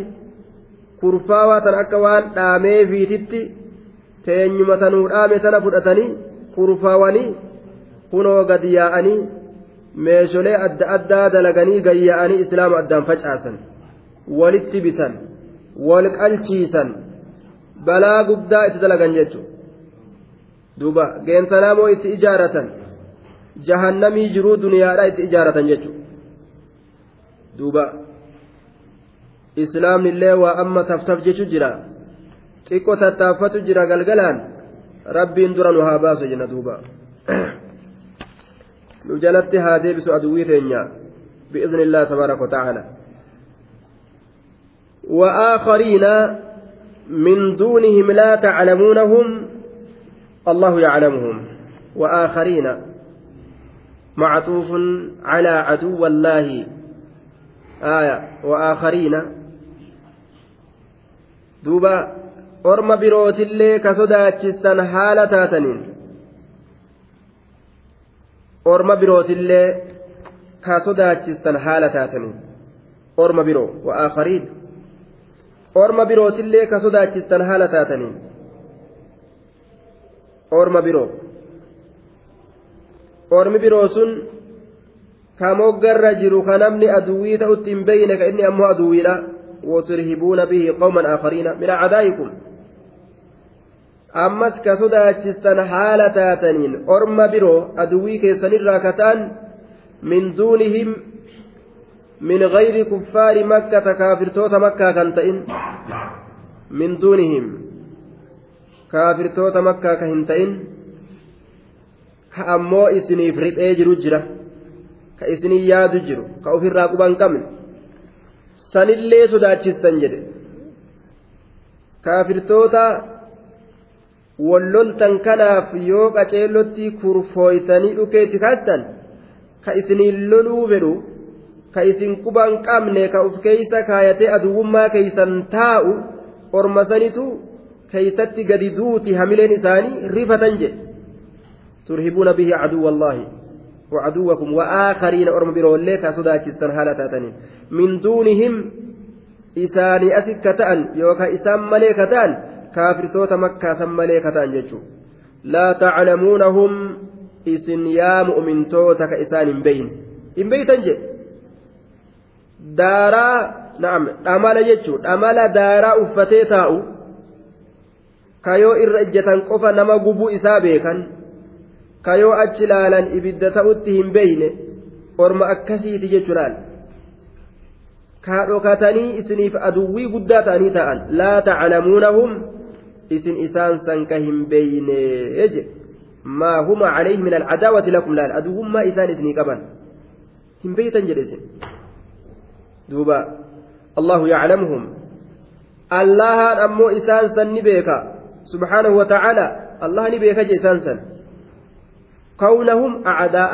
kurfaawaa tan akka waan dhaameefiititti teenyuma tanuu dhaame tana fudhatanii kurfaawanii kunoo gad yaa'anii meesholee adda addaa dalaganii gayya'anii islaama addaan facaasan walitti bitan wal qalchiisan balaa guddaa itti dalagan jechuudha duuba geensanaamoo itti ijaaratan. jahannamii jiruu duniyaadha itti ijaaratan jechuudha duuba islaamni illee waa amma taftaf jechu jira xiqqoo tattaaffatu jira galgalaan rabbiin dura nu haa baasu jenna duuba nu jalatti haa deebisu aduwwii teenya bi'izni illaa tabaaraka watacaala وآخرين من دونهم لا تعلمونهم الله يعلمهم. وآخرين معطوف على عدو الله. آية. وآخرين دوبا أرم بروت اللي كسداتشستن حالة تاتنين. أرم بروت اللي كسداتشستن حالة تاتنين. أرم برو. وآخرين. أرم بروت اللي كسداتشستن حالة تاتنين. أرم برو ormi biroo sun ka moggarra jiru ka namni aduwwii ta'utti hin beeyne ka inni ammoo aduwwiidha وترهبون به قوما آخرين من أعدائكم ammas ka sodaachistan haala taataniin orma biroo aduwwii keessanirraa kataan min duunihim min gayri kuffaari makkata kaafirtoota makkaa kan ta'in min duunihim kaafirtoota makkaa ka hin ta'in ka ammoo isiniif riphee jiru jira ka isinii yaadu jiru ka ofirraa quban qabne sanillee sodaachistan jedhe. Kaafirtoota walloltan kanaaf yoo qaceellotti kurfooytanii dhukeetti kaastan ka isiniin loluu fedhu ka isin quban qabne ka uf keeysa kaayatee aduwwummaa keeysan taa'u orma sanitu keeysatti gadi duuti hamileen isaanii rifatan jedhe ترهبون به عدو الله وعدوكم وآخرين أرم برولي كسودا كستن حالة من دونهم إساني أسك كتان يوكا إسان ملي كتان كافر توتا مكة سم ملي كتان ججو لا تعلمونهم إسن يا مؤمن توتا كإسان بين إن بيتن جي. دارا نعم أمال ججو أمال دارا أفتي تاؤ كيو إرجة قفا نما قبو إسا بيكن kayoo achi laalan ibidda ta'utti hin beeyne orma akkasiiti jechuudhaan kaa dhokatanii isiniif aduwwii guddaa ta'anii ta'an laa taclamuunahum isin isaan san ka hin beeyne je maa huma calayhi min alcadaawati lakum laal aduwwummaa isaan isinii qaban hin beeytan jedhe isin duuba allahu yaclamuhum allahaan ammoo isaan san ni beeka subxaanahu wa tacaala allah ni beeka je isaan san كونهم أعداء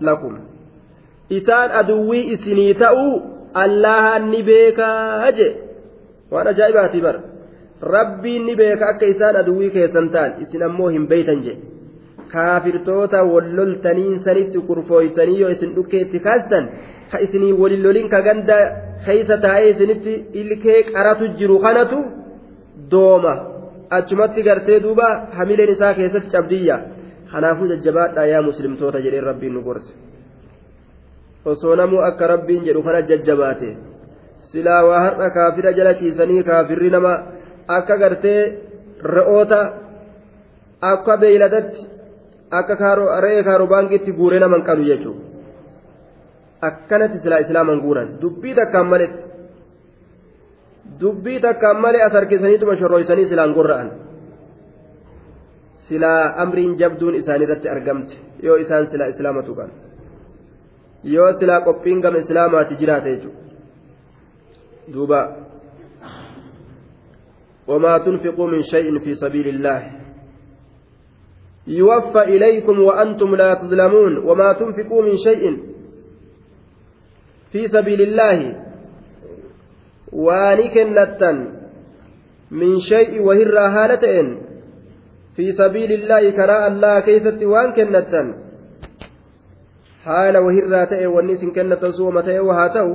لكم إسان أدوي إسني تأو allahan ni beekaa jee waan ajaa'ibaati bara rabbiin ni beeka akka isaan aduwwii keessan ta'an isin ammoo hin beeytan jee kaafirtoota walloltaniin sanitti kurfooytanii yoo isin dhukkeetti kaastan ka isinii walin lolin ka ganda keeysa taa'ee isinitti ilkee qaratu jiru kanatu dooma achumatti gartee duuba hamileen isaa keessatti cabdiyya. Kanaafuu jajjabaadhaa yaa muslimtoota jedheen rabbiin nu gorse. Osoo namuu akka rabbiin jedhu kana jajjabaate. Silaa waa har'a kaafira jala ciisanii kaafirri nama akka gartee re'oota akka beeyladatti akka re'ee kaarobaankitti guuree naman qalu jechuudha. Akkanatti silaa islaaman guuran. Dubbii takkaan malee dubbii takkaan malee as harkisaniituma shorrooysanii silaan gorra'an silaa amriin jabduun isaaniirratti argamte yoo isaan silaa islaama tuqan yoo silaa qophiin gama islaamaati jiraate jechuudha duuba وما تنفقوا من شيء في سبيل الله يوفى إليكم وأنتم لا تظلمون وما تنفقوا من شيء في سبيل الله وانكنة من شيء وهر هالتين في سبيل الله كراء الله كيست وانكنة حال وهر تئ والنس كنة سومة وهاتو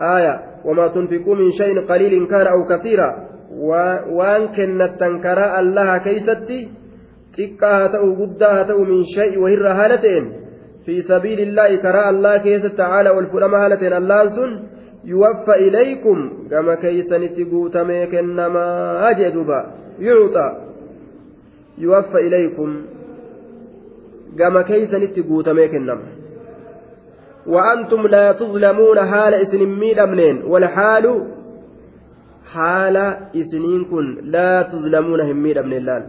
آية وما تنفقوا من شيء قليل كان أو كثيرا waan kennattan karaa allaha keeysatti xiqqaa haa ta'u guddaa haa ta'u min shay'i wahirra haala ta'een fi sabiilillaahi karaa allah keessa tacaala ol fudhama haala ta'een allahan sun ilaykum gama keeysanitti guutamee kennamaa jee duuba yuuxa yuwaffa ilaykum gama keeysanitti guutamee kennama وأنتم لا تظلمون حال إسن ميدمنين والحال isiniin kun laa tuzlamuuna hin miidhamne laal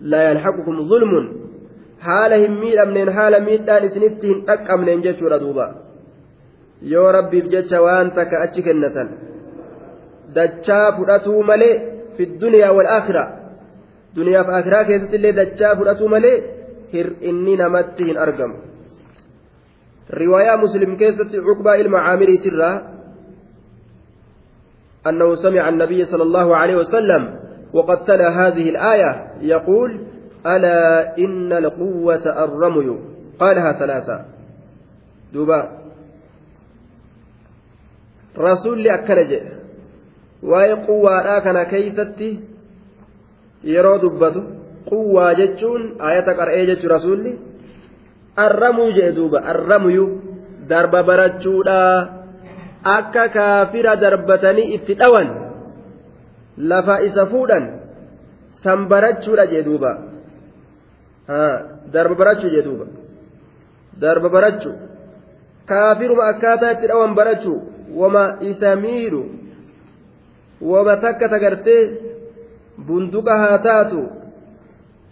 laa yalhaqukum zulmun haala hin miidhamneen haala miidhaan isinitti hin dhaqqabneen jechuudha duuba yoo rabbiif jecha waan takka achi kennatan dachaa fudhatuu malee fi duniyaa wal aakhira duniyaaf aakhiraa keessatti illee dachaa fudhatuu malee hir'inni namatti hin argamu riwaayaa muslim keessatti cuqbaa ilma caamiriitirraa أنه سمع النبي صلى الله عليه وسلم وقد تلا هذه الآية يقول ألا إن القوة الرمي قالها ثلاثة rasuulli akkana jedhe. Waa'ee quwaadhaa kana keeysatti yeroo dubbatu quwaa jechuun ayata qara'ee jechu rasuulli arramuu jedhe duuba arramuyu darba barachuudhaa akka kaafira darbatanii itti dhawan lafa isa fuudhan san barachuudha jedhe duuba. Darba barachuu jedhe duuba. Darba barachuu. Kaafiruma akkaataa itti dhawan barachuu. Wama isa miidhu wama takka tagartee? Bunduqa haa taatu?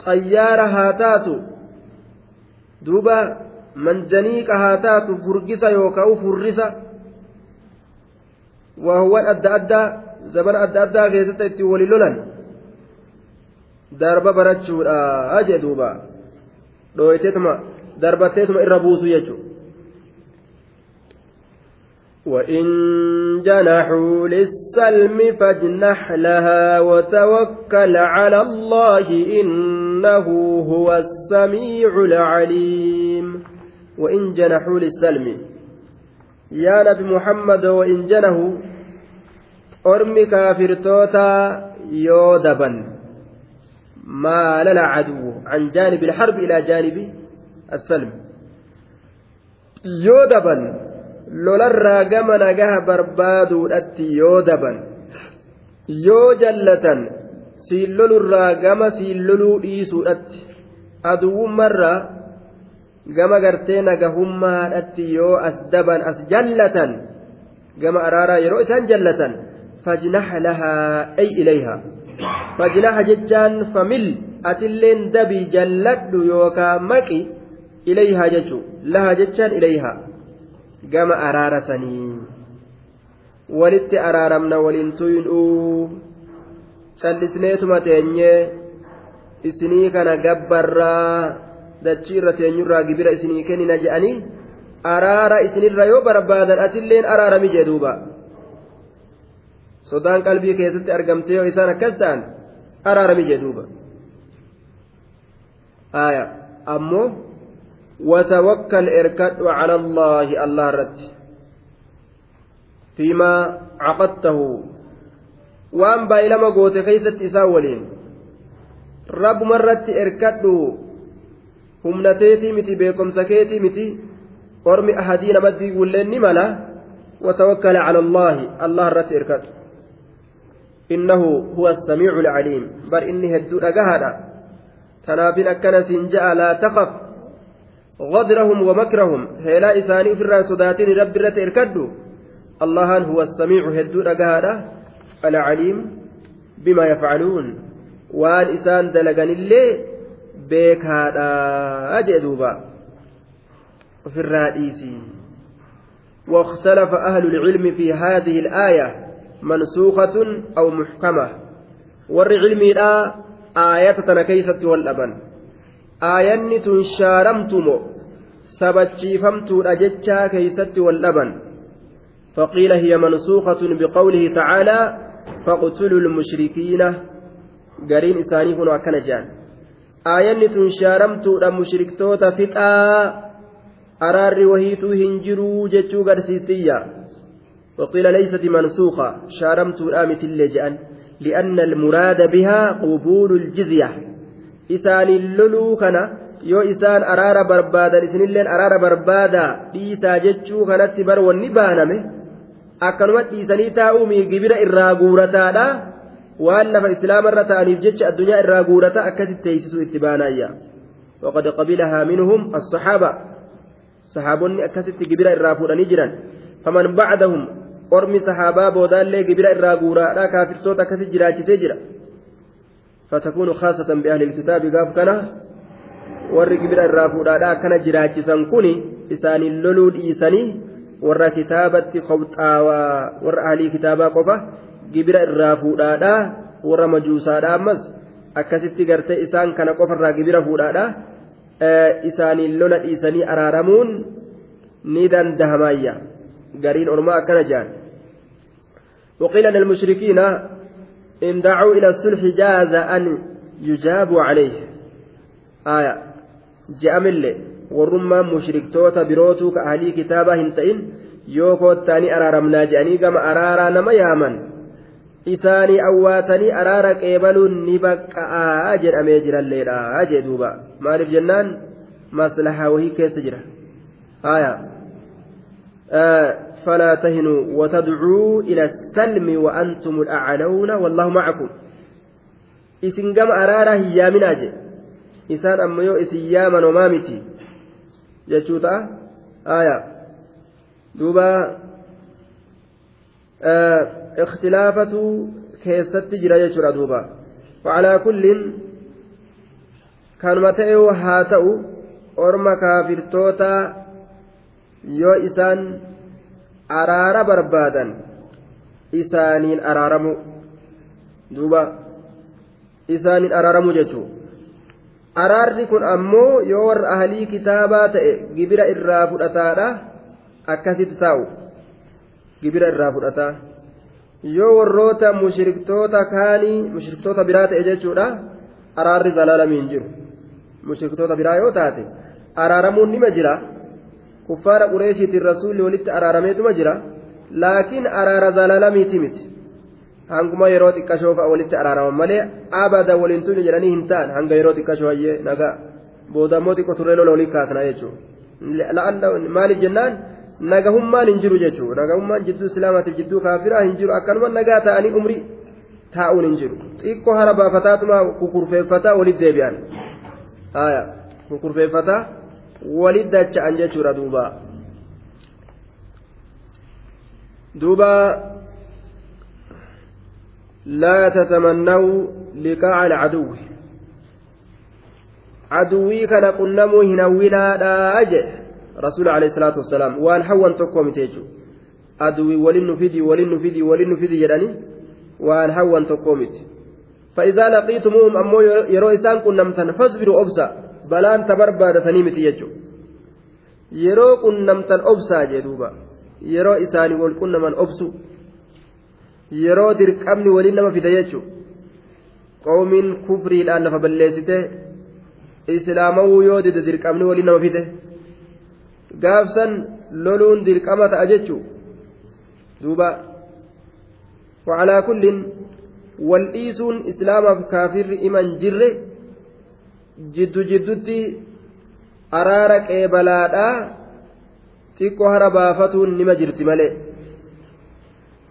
Xayyaara haa taatu? Duuba manjaniiqa haa taatu? Furgisa yookaan furrisa waawwan adda addaa zabana adda addaa keessatti ittiin wali lolan? Darba barachuudha jee duuba dhooyteetuma darbatteetuma irra buusu jechuudha. وإن جنحوا للسلم فاجنح لها وتوكل على الله إنه هو السميع العليم. وإن جنحوا للسلم. يا نبي محمد وإن جنحوا أرمي كافرتوتا يودبا ما لنا عدو عن جانب الحرب إلى جانب السلم. يودبا lolarraa gama nagaha barbaaduudhatti yoo daban yoo jallatan siin lolurraa gama siin loluu dhiisuudhatti aduwwummarraa gama gartee nagahummaadhatti yoo as daban as jallatan gama araaraa yeroo isaan jallatan fajnaha lahaa ay ilayha fajnaha jechaan famil atilleen dabii jalladhu yookaa maqi ilayhaa jechuu lahaa jechaan ilayhaa gama araarasanii walitti araaramna waliin tuyinuu callisneetuma teenyee isinii kana gabbarraa dachii irra teenyurraa gibira isinii kennina je'anii araara isinirra yoo barbaadan atilleen araarami jee duuba sodaan qalbii keessatti argamtee yoo isaan akkas ta'an araarami jee duuba ammoo cala allaahi allah irratti fiimaa caqadtahu waan baay'ilama goote keeysatti isaa waliin rabbuma irratti erkadhu humna teetii miti beekomsa keetii miti ormi ahadii namatti gulleen ni mala وتوكل على الله الله رت إركض إنه هو السميع العليم بل إني هدو أجهدا تنافين أكنا سنجاء لا تخف غدرهم ومكرهم. هلا إساني في الرأس صداتين رب رت إركض الله هو السميع هدو أجهدا العليم بما يفعلون. وان إسان اللي بيك هذا أجدوبا في الرئيسي واختلف أهل العلم في هذه الآية منسوخة أو محكمة. ور علمي لا آية تنكيست والأبن. آية تنشارمتم سبتشيفمت أجتشا كيست والأبن فقيل هي منسوخة بقوله تعالى فاقتلوا المشركين قرين إساني هنا كنجان آية تنشارمت مشركتوت فتاة wahiituu hin jiruu jechuu garsiistiyya. وقيل ليست منسوخة شارمت الآمت اللي جأن لأن المراد بها قبول الجزية isaaniin loluu kana yoo isaan araara barbaadan isinilleen araara barbaadaa dhiisaa jechuu kanatti bar wanni baaname akkanuma dhiisanii taa'uumii gibira irraa guurataadha. Waan lafa islaamarra ta'aniif jecha addunyaa irraa guurata akkasitti teessisu itti baanaayya waqad qabilahaa minhum assaxaaba sahaabonni akkasitti gibira irraa fuudhanii jiran. Faman baadahum ormi saxaabaa boodaallee gibira irraa guuraadha kaafirtoota akkasi jiraachisee jira. فتكون خاصة بأهل الكتاب قاف كان gibira irraa fuudhaadha akkana jiraachisan kuni isaaniin loluu dhiisanii warra kitaabatti qobxaawaa warra ahlii kitaabaa qofa gibira irraa fuudhaadha warra majuusaadha ammas akkasitti gartee isaan kana qofarraa gibira fuudhaadha isaaniin lola dhiisanii araaramuun ni dandahamayya gariin ormaa akkana jedhan وقيل أن المشركين إن دعوا إلى الصلح جاز أن يجاب عليه آية جاء اللي ورما مشركتوتا بروتو كأهلي كتابة هنتئن يوكو التاني أرارمنا جاني كما نما يامن isaanii awwaatanii araara qeebaluun ni baqqa'aa jedhamee jiralleedha jee duuba maaliif jennaan maslahaa wahii keessa jira haya فلا تهنوا وتدعوا إلى السلم وأنتم الأعلون والله معكم. إسن قم أرارا هيامنا جي. إسان أميو إسن ياما ومامتي جتشوتا آية. دوبا اختلافة كيست جرى يجرى دوبا. وعلى كل كان متى هاتأu orma kaafirtoota yoo isaan araara barbaadan isaaniin araaramu. Duuba. Isaaniin araaramu jechuun araarri kun ammoo yoo warra ahalii kitaabaa ta'e gibira irraa fudhataadha akkasitti taa'u. Gibira irraa fudhataa. Yoo warroota mushriktoota kaanii mushriktoota biraa ta'e jechuudha araarri zalaalamiin jiru. Mushriktoota biraa yoo taate araaramuun nima jira kuffaara qureeshiitiin rasuulli walitti araarameetuma jira laakiin araara zalaalamiiti miti. Hanguma yeroo xiqqashoo fa'a walitti araaraman malee abada waliin tuni jedhanii hin ta'an hanga yeroo xiqqashoo hayyee nagaa booda ammoo xiqqoo turree lola walii kaasna jechuudha. Maaliif jennaan? Nagahummaan hin jiru jechuudha. Nagahummaan jidduu islaamaatiif jidduu kaafiraa hin jiru. Akkanuma nagaa ta'anii umrii taa'uun hin jiru. Xiqqoo hara baafataatuma kukurfeeffataa walitti deebi'an. Kukurfeeffataa walitti dacha'an jechuudha duuba. Duuba لا تتمنوا لقاء العدو عدوي كان قنمو هنونا لا أجل رسول عليه الصلاة والسلام وان حوان تقوم تيجو عدوي ولن نفدي ولن نفدي ولن نفدي جدني وان حوان تقوم فإذا لقيتموهم أمو يرو إسان قنمتن فاصبروا أبسا بلان تبرباد تنيمتي يجو yeroo qunnamtan obsaa jee duuba yeroo isaanii wal qunnaman obsu yeroo dirqamni waliin nama fida jechuudha qoomiin kufriidhaan lafa balleessite islaamawuu yoo dide dirqamni waliin nama fide gaafsan loluun dirqama ta'a jechuudha duuba wacalaa kullin wal dhiisuun islaamaaf kaafirri iman jirre jiddu jiddutti araara qeebalaadhaa xiqqoo hara baafatuun nima jirti malee.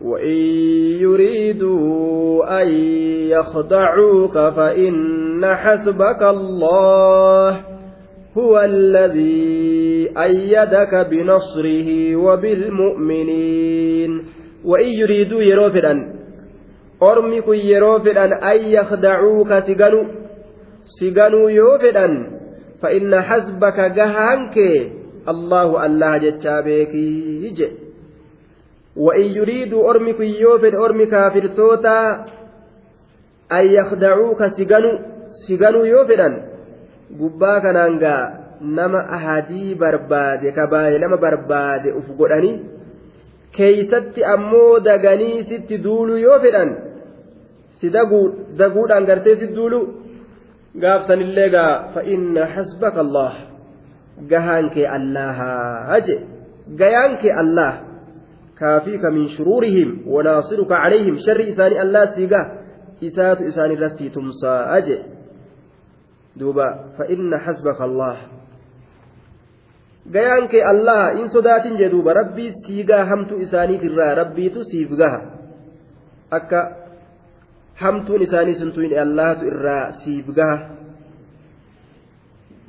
وإن يريدوا أن يخدعوك فإن حسبك الله هو الذي أيدك بنصره وبالمؤمنين وإن يريدوا يروفدا أرمك يروفدا أن يخدعوك سجنوا سجنوا يوفدا فإن حسبك جهانك الله الله جتابيك يجي وإن يريدوا أرمك يوفد أرمي كافرتوتا أن يخدعوك سجنوا سجنوا يوفدا gubbaa kanaan gaa nama ahadii barbaade kabaayee nama barbaade uf godhanii keeysatti ammoo daganii sitti duuluu yoo fedhan si daguudhaan gartee si duulu gaafsanillee gaa fa'inna hasbaka allah gahaan kee allahaa je gayaan kee allah من شرورهم وناصرك عليهم شر إساني الله سيقا إسات إساني رسي تمسى أجي دوبا فإن حسبك الله gayaan kee allah in sodaatin jee duuba rabbii siigaa hamtuu isaaniit irraa rabbiitu siif gaha akka hamtuun isaanii suntuun allahtu irraa siif gaha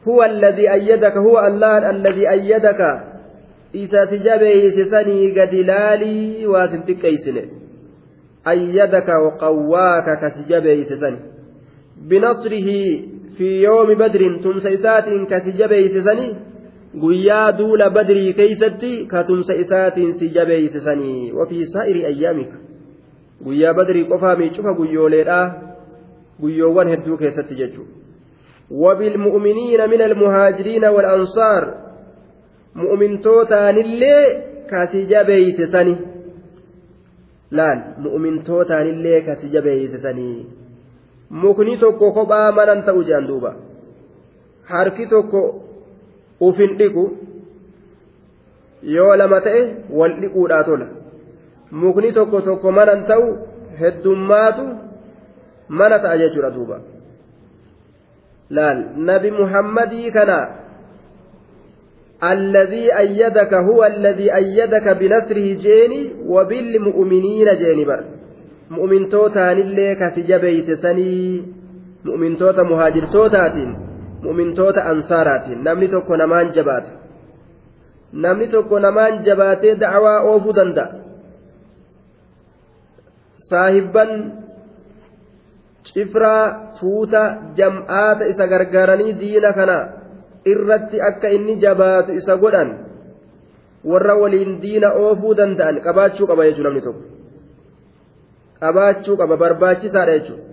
huwa alladii ayyadaka huwa allahan alladii ayyadaka isati jabeeyse sanii gadi laalii waasin xiqqeeysine ayyadaka waqawwaaka kasi jabeeyse sani binasrihi fi yoomi badrin tumsa isaatiin kasi jabeeyse sanii guyyaa duula badrii keeysatti ka tumsa isaatiin si jabeeyse sanii wafii saa'iri ayyaamika guyyaa badrii qofaa miicufa guyyooleedhaa guyyoowwan hedduu keessatti jechuudha wabilmu'miniina min almuhaajiriina walansaar mu'mintootaanillee kasi jabeeyse sani laal mu'mintootaanillee kasi jabeeyse mukni tokko kophaa manan ta'u jaan duuba. Harki tokko ufin dhiqu yoo lama ta'e wal dhiquudhaa tola. Mukni tokko tokko manan ta'u heddummaatu mana ta'a jechuudha duuba. Laal nabi muhammadii kana الذي أيدك هو الذي أيدك بنصره جيني وبالمؤمنين جيني بر مؤمن توتان اللي كتجبيت سني مؤمن توتا مهاجر توتاتين مؤمن توتا أنصاراتين نمني توكو نمان جبات نمني توكو نمان جباتي دعوى أوفو دندا saahibban cifraa tuuta jam'aata isa gargaaranii diina kana irratti akka inni jabaatu isa godhan warra waliin diina oofuu danda'an qabaachuu qaba jechuudha namni tokko. Qabaachuu qaba barbaachisaadha jechuudha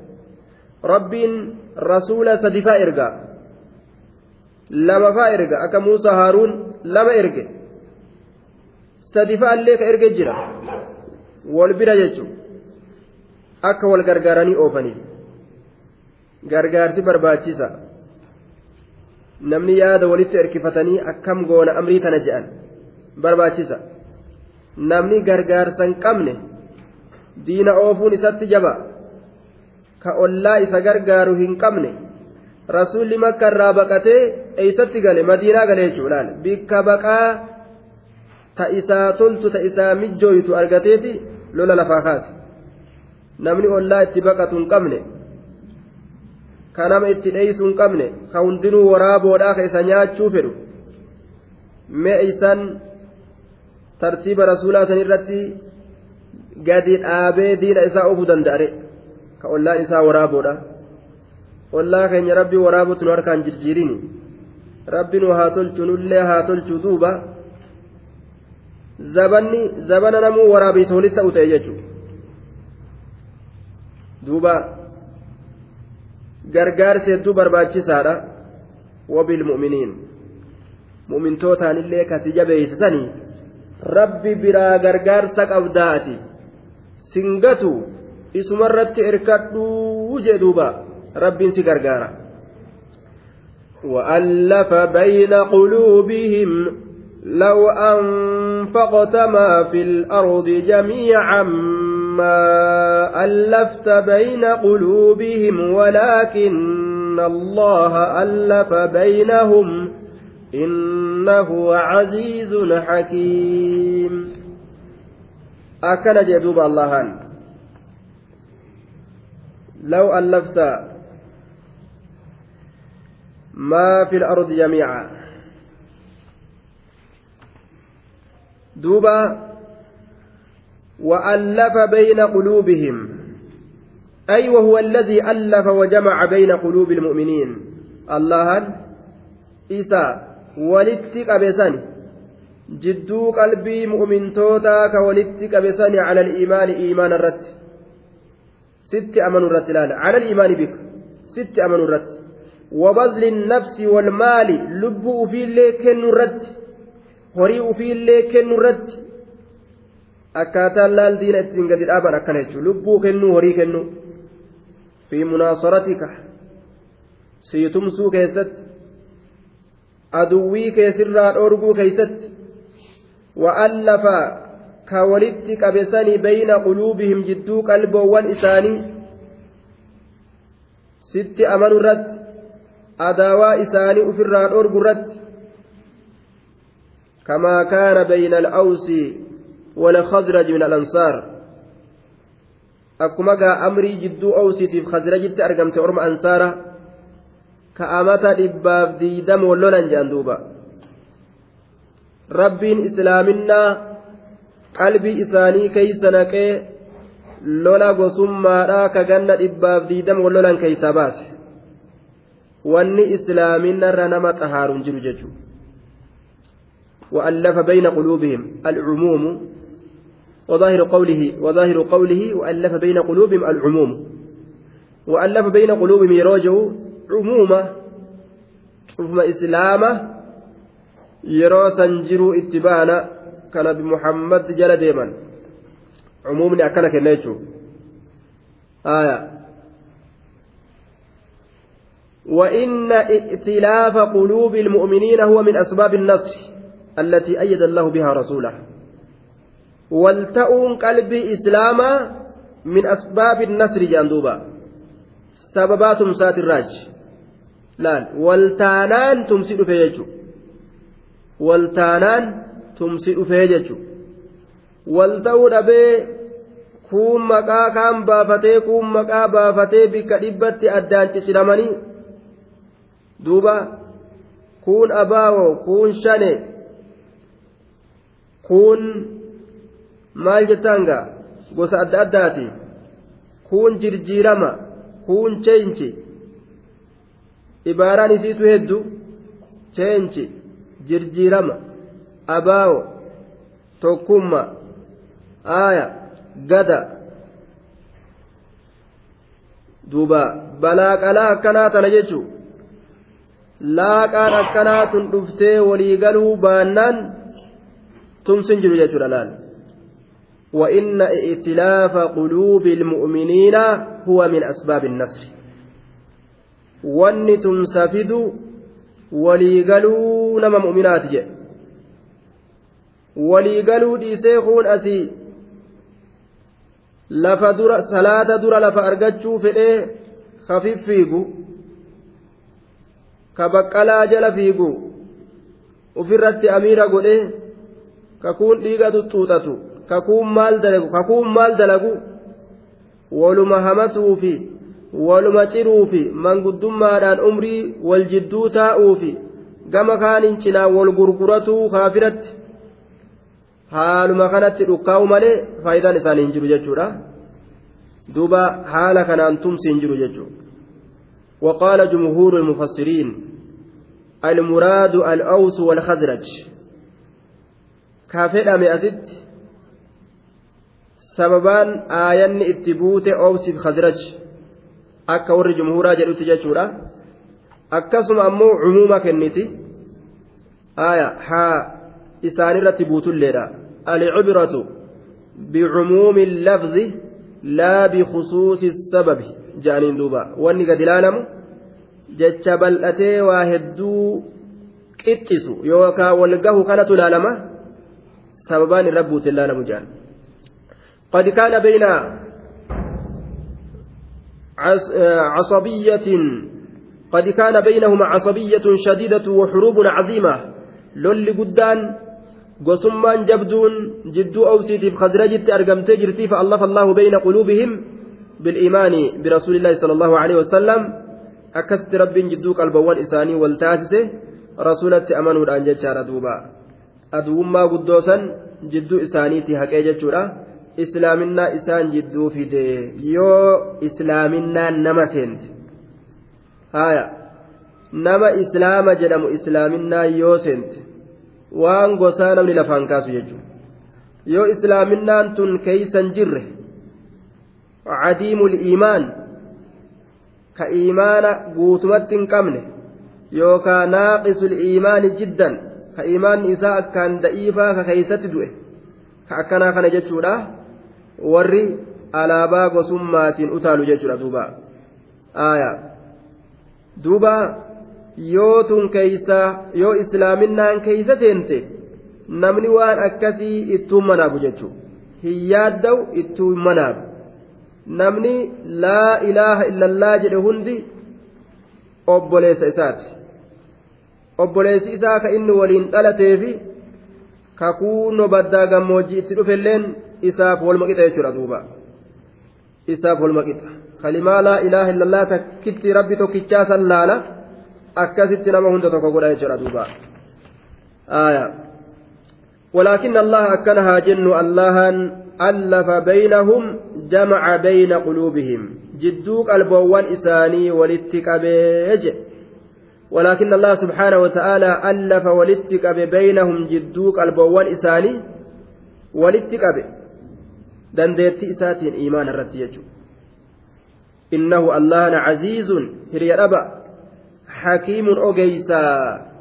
rabbiin rasuula sadifaa ergaa lamafaa erga akka muusaa haaruun lama erge. Sadifaa illee ka erge jira. Wal bira jechuudha. Akka wal gargaaranii oofaniif. Gargaarsi barbaachisa. namni yaada walitti erkifatanii akkam goona amrii tana je'an. Barbaachisa. Namni gargaarsa hin qabne diina oofuun isatti jaba. Ka ollaa isa gargaaru hin qabne rasuulli makka irraa baqatee eeysatti gale madiinaa gale jechuudhaan. Bikka baqaa ta isaa toltu ta isaa mijjooytu argateeti lola lafaa kaase namni ollaa itti baqatu hin qabne ka nama itti dheeysuu hin qabne ka hundinuu waraaboodhaa ka isa nyaachuu fedhu mee isaan tartiiba rasuulaa san irratti gadi dhaabee diina isaa ofuu danda'are ka ollaan isaa waraaboodha ollaa keenya rabbi waraabutu nu harkaan jirjiirini rabbi nu haa tolchu nullee haa tolchu duuba zabanni zabana namuu waraabiisa walitti ta'u ta'e jechuudha duuba. gargaarsi hedduu barbaachisaadha wabilmu'miniin mu'mintootaanillee kasi jabeeysisanii rabbi biraa gargaarsa qabdaati singatu isumarratti erkadhuu jee duuba rabbiin si gargaara وألف بين قلوبهم لو أنفقت ما في الأرض جميعا ما ألفت بين قلوبهم ولكن الله ألف بينهم إنه عزيز حكيم. أكن جدوب الله لو ألفت ما في الأرض جميعا. دوبا وألف بين قلوبهم. أي وهو الذي ألف وجمع بين قلوب المؤمنين. الله إسا ولتك أبسن جدو قلبي مؤمن توتا كولتك أبسن على الإيمان إيمان الرت. ست أمن الرت لا على الإيمان بك. ست أمن الرت. وبذل النفس والمال. لب في اللي كن الرت. هري في اللي كن الرت. Akkaataan laal diina ittiin gadi dhaaban akkana jechuun lubbuu kennuu horii kennuu fi munaasaratika siitumsuu keessatti aduwwii keessirraa dhoorguu keessatti wa'allafa ka walitti qabesanii bayna quluubihim jidduu qalboowwan isaanii sitti amanu irratti adaawaa isaanii ufirraa dhoorgu irratti kamaa kaana bayna al-awsii والخزرج من الأنصار amrii jidduu owsiitiif khazrajitti argamte orma ansaara ka'amata dhibbaaf diidama wallolan jedhan duuba rabbiin islaaminaa qalbii isaanii keeysa naqee lola gosummaadhaa ka ganna dhibbaaf diidama wallolan keeysaa baase wanni islaaminarra nama xahaaruun jiru jechuu وألف بين قلوبهم العموم وظاهر قوله وظاهر قوله وألف بين قلوبهم العموم. وألف بين قلوبهم يروجه عمومة شوف إسلامة يرو سنجروا اتبانا كان بمحمد جل ديما. عموم أكلك النيتشو آية. وإن ائتلاف قلوب المؤمنين هو من أسباب النصر التي أيد الله بها رسوله. Walta'uun qalbii islaamaa min asbaabi nasri jedhan duuba. Sababaa tumsaatirraaji laal waltaanaan tumsi dhufe jechu. Waltaanaan tumsi dhufee jechu. Walta'uu dhabee kuun maqaa kaan baafatee kuun maqaa baafatee bikka dhibbatti addaan ciciramanii duuba kuun abaawo kuun shane kuun maal jettaanga gosa adda addaati. Kun jirjiirama kun cheenchi. Ibaaraan isiitu heddu cheenchi jirjiirama abaawo tokkumma aaya gada. Duuba balaaqalaa akkanaa tana jechuun laaqaan akkanaa tun dhuftee waliigaluu baannaan tumsin jiru jechuudha laal. وإن ائتلاف قلوب المؤمنين هو من أسباب النصر nama mu'minaati jedhe waliigaluu dhiisee kuun asii lafa dura salaata dura lafa argachuu fedhee ka fiffiigu ka baqqalaa jala fiigu ufirratti amiira godhee ka kuun dhiiga xuxuuxatu kakuun maal dalagu kakuun maal dalagu waluma hamatuufi waluma ciruufi manguddummaadhaan umrii wal jidduu taa'uufi gama kaanin cinaa wal gurguratuu kaafiratti haaluma kanatti dhukkaa'u malee faayidaan isaanii hin jiru jechuudha duuba haala kanaan tumsi hin jiru jechuudha وقال جمهور المفسرين المراد الأوس والخزرج كافر أمئتت sababaan aayanni itti buute oobsiif khazraj akka warri jumhuuraa jedhutti jechuudha. Akkasuma ammoo cumuuma kenniti. Aya haa isaanirratti buutulleedha. Alcibratu bicumuumi illafzi laa bikhusuusi sababi jedhaniin duuba. Wanni gad ilaalamu jecha bal'atee waa hedduu qixxisu yookaan walgahu kanatu ilaalama sababaan irra buute ilaalamu jedhan قد كان بين عصبية قد كان بينهما عصبية شديدة وحروب عظيمة. لول قدان قسمان جبدون جدو أوسيتي خزرجت أرقمتي جرتي فألف الله بين قلوبهم بالإيمان برسول الله صلى الله عليه وسلم. أكست رب جدو قلبوان إساني والتاسسه رسولة أمنوا الآن جتشار دوبا. أدوما قدوسا جدو إسانيتي حقيقة جتشورا islaaminaa isaan jidduu fide. Yoo islaaminaan nama seente. Haya nama islaama jedhamu islaaminaa yoo seente. Waan gosaa namni lafaan kaasu jechuudha. Yoo islaaminaan tun keeysan jirre. Cadiimul iimaan. Ka iimaana guutumatti hin qabne. Yookaa naaqisul iimaani jiddan. Ka iimaanni isaa akkaan da'iifaa ka keeysatti du'e. Ka akkanaa kana jechuudha warri alaabaa gosummaatiin utaalu jechuudha duuba. Aayaa duuba yoo tun keeysa yoo islaaminaan keeysa teente namni waan akkasii ittuun manaabu jechuudha. Hin yaadda'u ittuun manaabu. Namni laa ilaaha illallaa jedhe hundi obboleessa isaati. Obboleessi isaa ka inni waliin dhalateefi kakuunno baddaa gammoojjii itti dhufelleen isaaf walma qixa jechuudha duuba isaaf walma qixa kalimaa laa ilaaha illallaa takkitti rabbi tokkichaa san laala akkasitti nama hunda tokko godha jechuudha duuba ولكن الله أكنها جن الله ألف بينهم جمع بين قلوبهم جدوك البوان إساني ولتكبيج ولكن الله سبحانه وتعالى ألف ولتكب بينهم جدوك البوان إساني ولتكب dandeettii isaatiin iimaana irratti jechuudha innahu allahan caziizun hiriya dhaba hakiimun ogeysaa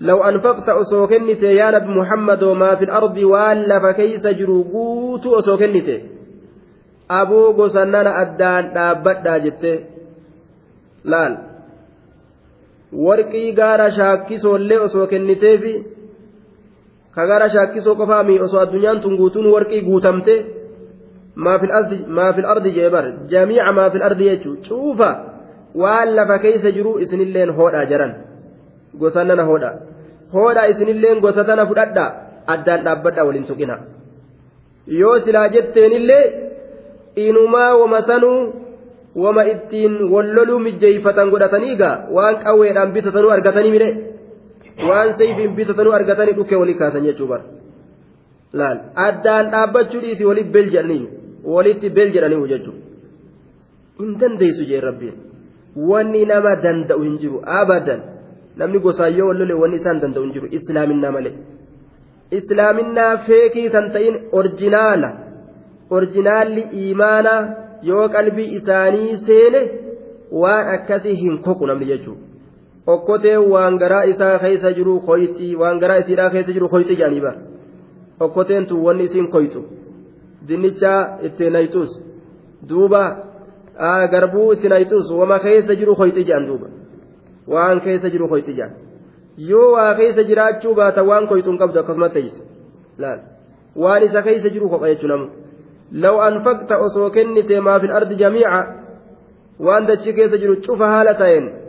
لو أنفقت أسوكنت يا نبي محمد وما في الأرض وألا فكيس جروبوت أسوكنت أبو قسنان أدان دابت جبت laal warqii gaara shaakkisoollee osoo kenniteefi ka gaara shaakkisoo qofaami osoo addunyaan tun guutuun warqii guutamte maa fil ardi jee bar jamiica maa fil ardi jechuu cuufa waan lafa keeysa jiru isinilleen hoodhaa jaran gosa nana hoodha hoodhaa isinilleen gosa tana fudhadha addaan dhaabbadha waliin tuqina yoo silaa jetteenillee inumaa wama sanuu wama ittiin walloluu mijjeeyfatan godhataniigaa waan qawweedhaan bitatanuu argatanii midhe waan sayfiin bitatanuu argatanii dhukkee walii kaasan jechuu bara laal addaan dhaabbachuu dhiisi waliif bel jedhanii walitti bel jedhanii jechuu hin dandeessu jee rabbiin wanni nama danda'u hin jiru abadan namni gosaayyoo wallole wanni isaan danda'u hin jiru islaaminaa malee islaaminaa feekii san ta'in orjinaala orjinaalli iimaanaa yoo qalbii isaanii seene waan akkasii hin koqu namni jechuudha okkotee waan garaa isaa keessa jiru koyti waan garaa isiidhaa keessa jiru koyti jedhanii bara okkoteen tun wanni isiin koytu dinnichaa itti naytus duuba garbuu itti naytus wama keessa jiru koyti jedhan duuba waan keessa jiru koyti jedhan yoo waa keessa jiraachuu baata waan koytu hin qabdu akkasumas ta'ise laal waan isa keessa jiru kopha jechuun namu. لو أنفقت أسوكنت ما في الأرض جميعا وأن تشكيت جرو تشوف هالتين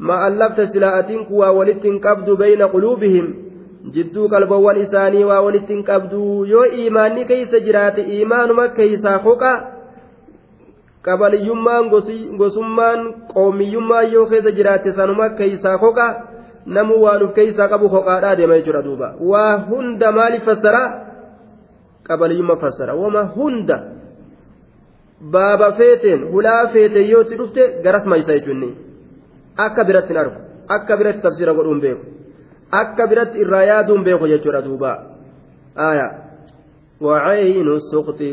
ما ألفت سلاءتين كوا ولتن قبض بين قلوبهم جدو قلبوان إساني وولتن قبض يو إيماني كيس جرات إيمان ما كيسا خوكا qabaliyummaan gosummaan qoomiyyummaan yoo keessa jiraatte sanuma keeysaa koqa namu waan uf keeysaa qabu koqaadhaa deema jechuudha duuba waa hunda maaliif fassaraa qabaliyyumma fassara wama hunda baaba feeteen hulaa feeteen yoo itti dhufte garas maysa jechuun akka biratti hin argu akka biratti tafsira godhuun beeku akka biratti irraa yaaduun beeku jechuudha duuba aya wacaynu suqti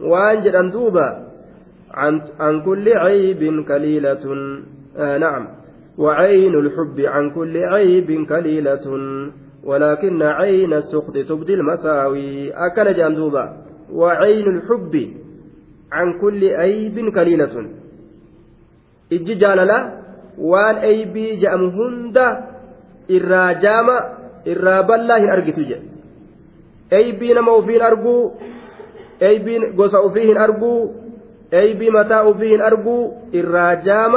waan jedhan duuba كل عيب كليلة آه نعم وعين الحب عن كل عيب كليلة ولكن عين السخط تبدي المساوي أكن جندوبا وعين الحب عن كل عيب كليلة إجي جاللا وان أيبي جأم هند إرا جام إرا بالله أرقت جأ أيبي نمو فين أرقو أيبي قصة فيهن أرقو أيبي متاع فيهن أرقو إرا جام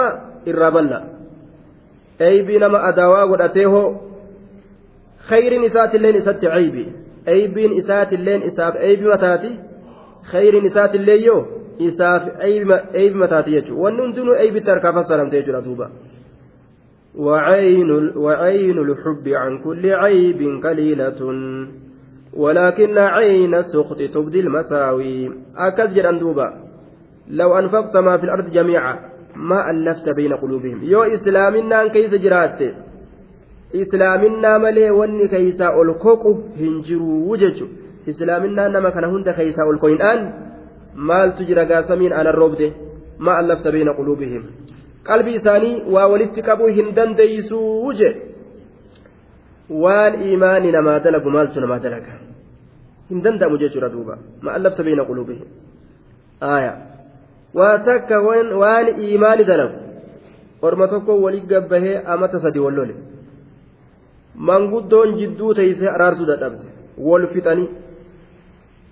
إرا بالله أيبي نما أدوا قد khayriin isaatilleen isatti caybi aybiin isaatilleen isaaf aybi mataati khayriin isaatillee yoo isaaf aybi mataati jechuudha wanni hundinuu aybitti harkaa fassaramte jechuudha duuba. وعين وعين الحب عن كل عيب قليلة ولكن عين السخط تبدي المساوي أكد جران دوبا لو أنفقت ما في الأرض جميعا ما ألفت بين قلوبهم يو إسلامنا كيس جرات wanni keeysaa ol koqu hin jiruu jechuudha islaaminaa nama kana hunda keeysaa ol koyinaan maaltu jira gaasamiin aanan roobde ma allafta beena quluubihim qalbii isaanii waa walitti qabuu hin dandeeysuu je waan imaani namaa dalagu maaltu namaa dalaga? Hin danda'amu jechuudha duuba. Ma allafta beena quluubihim aaya. Waa takka waan imaani dalagu. Orma tokko walii gabbahee amata sadi wallole manguddoon jidduu teeysee araarsuu dadhabde. Wol fixanii.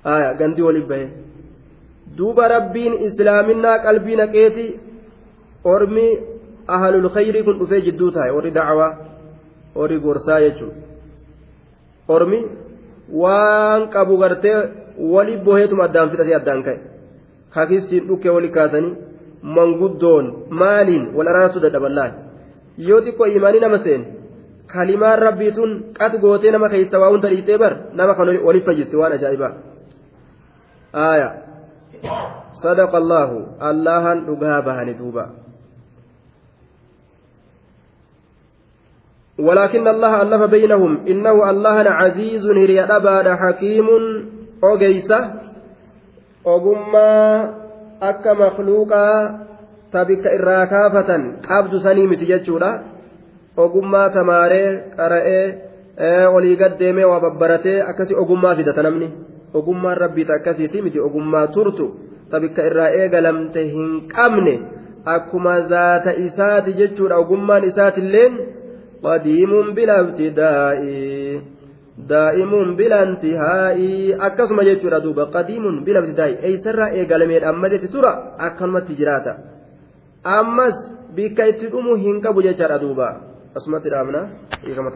Aya gandi waliif bahe duuba rabbiin islaaminaa qalbii naqeeti ormi ahalul khayrii kun dhufee jidduu taa'e warri dacwaa warri gorsaa jechuun ormi waan qabu gartee wali boheetuma addaan fixatee addaan ka'e kakisiin dhukkee wali kaasanii manguddoon maaliin wal araarsuu dadhaban yoo xiqqoo imaanii nama seene kalimaan rabbii tun qat gootee nama keessa waa hunda dhiitee bar nama kan waliif fayyiste waan ajaa'ibaa aaya صدق الله الله dhugaa bahani duuba ولكن الله ألف بينهم إنه الله عزيز هري أباد حكيم أوجيسة أقما أكا مخلوقا تبك إراكافة قبض سنيم تججولا ogummaa tamaaree qara'ee olii gaddeemee waa babbaratee akkasii ogummaa fidata namni ogummaan rabbiita akkasiiti miti ogummaa turtu tabikka irraa eegalamte hin qabne akkuma zaata isaati jechuudha ogummaan isaatilleen qadiimuun bilabtidaa'i daa'imuun bilantihaa'i akkasuma jechuudha duuba qadiimuun bilabtidaa'i eeysarraa eegalameedha ammadeeti tura akkanumatti jiraata ammas bikka itti dhumu hin qabu jechaadha duuba asumatti dhaabna hiikama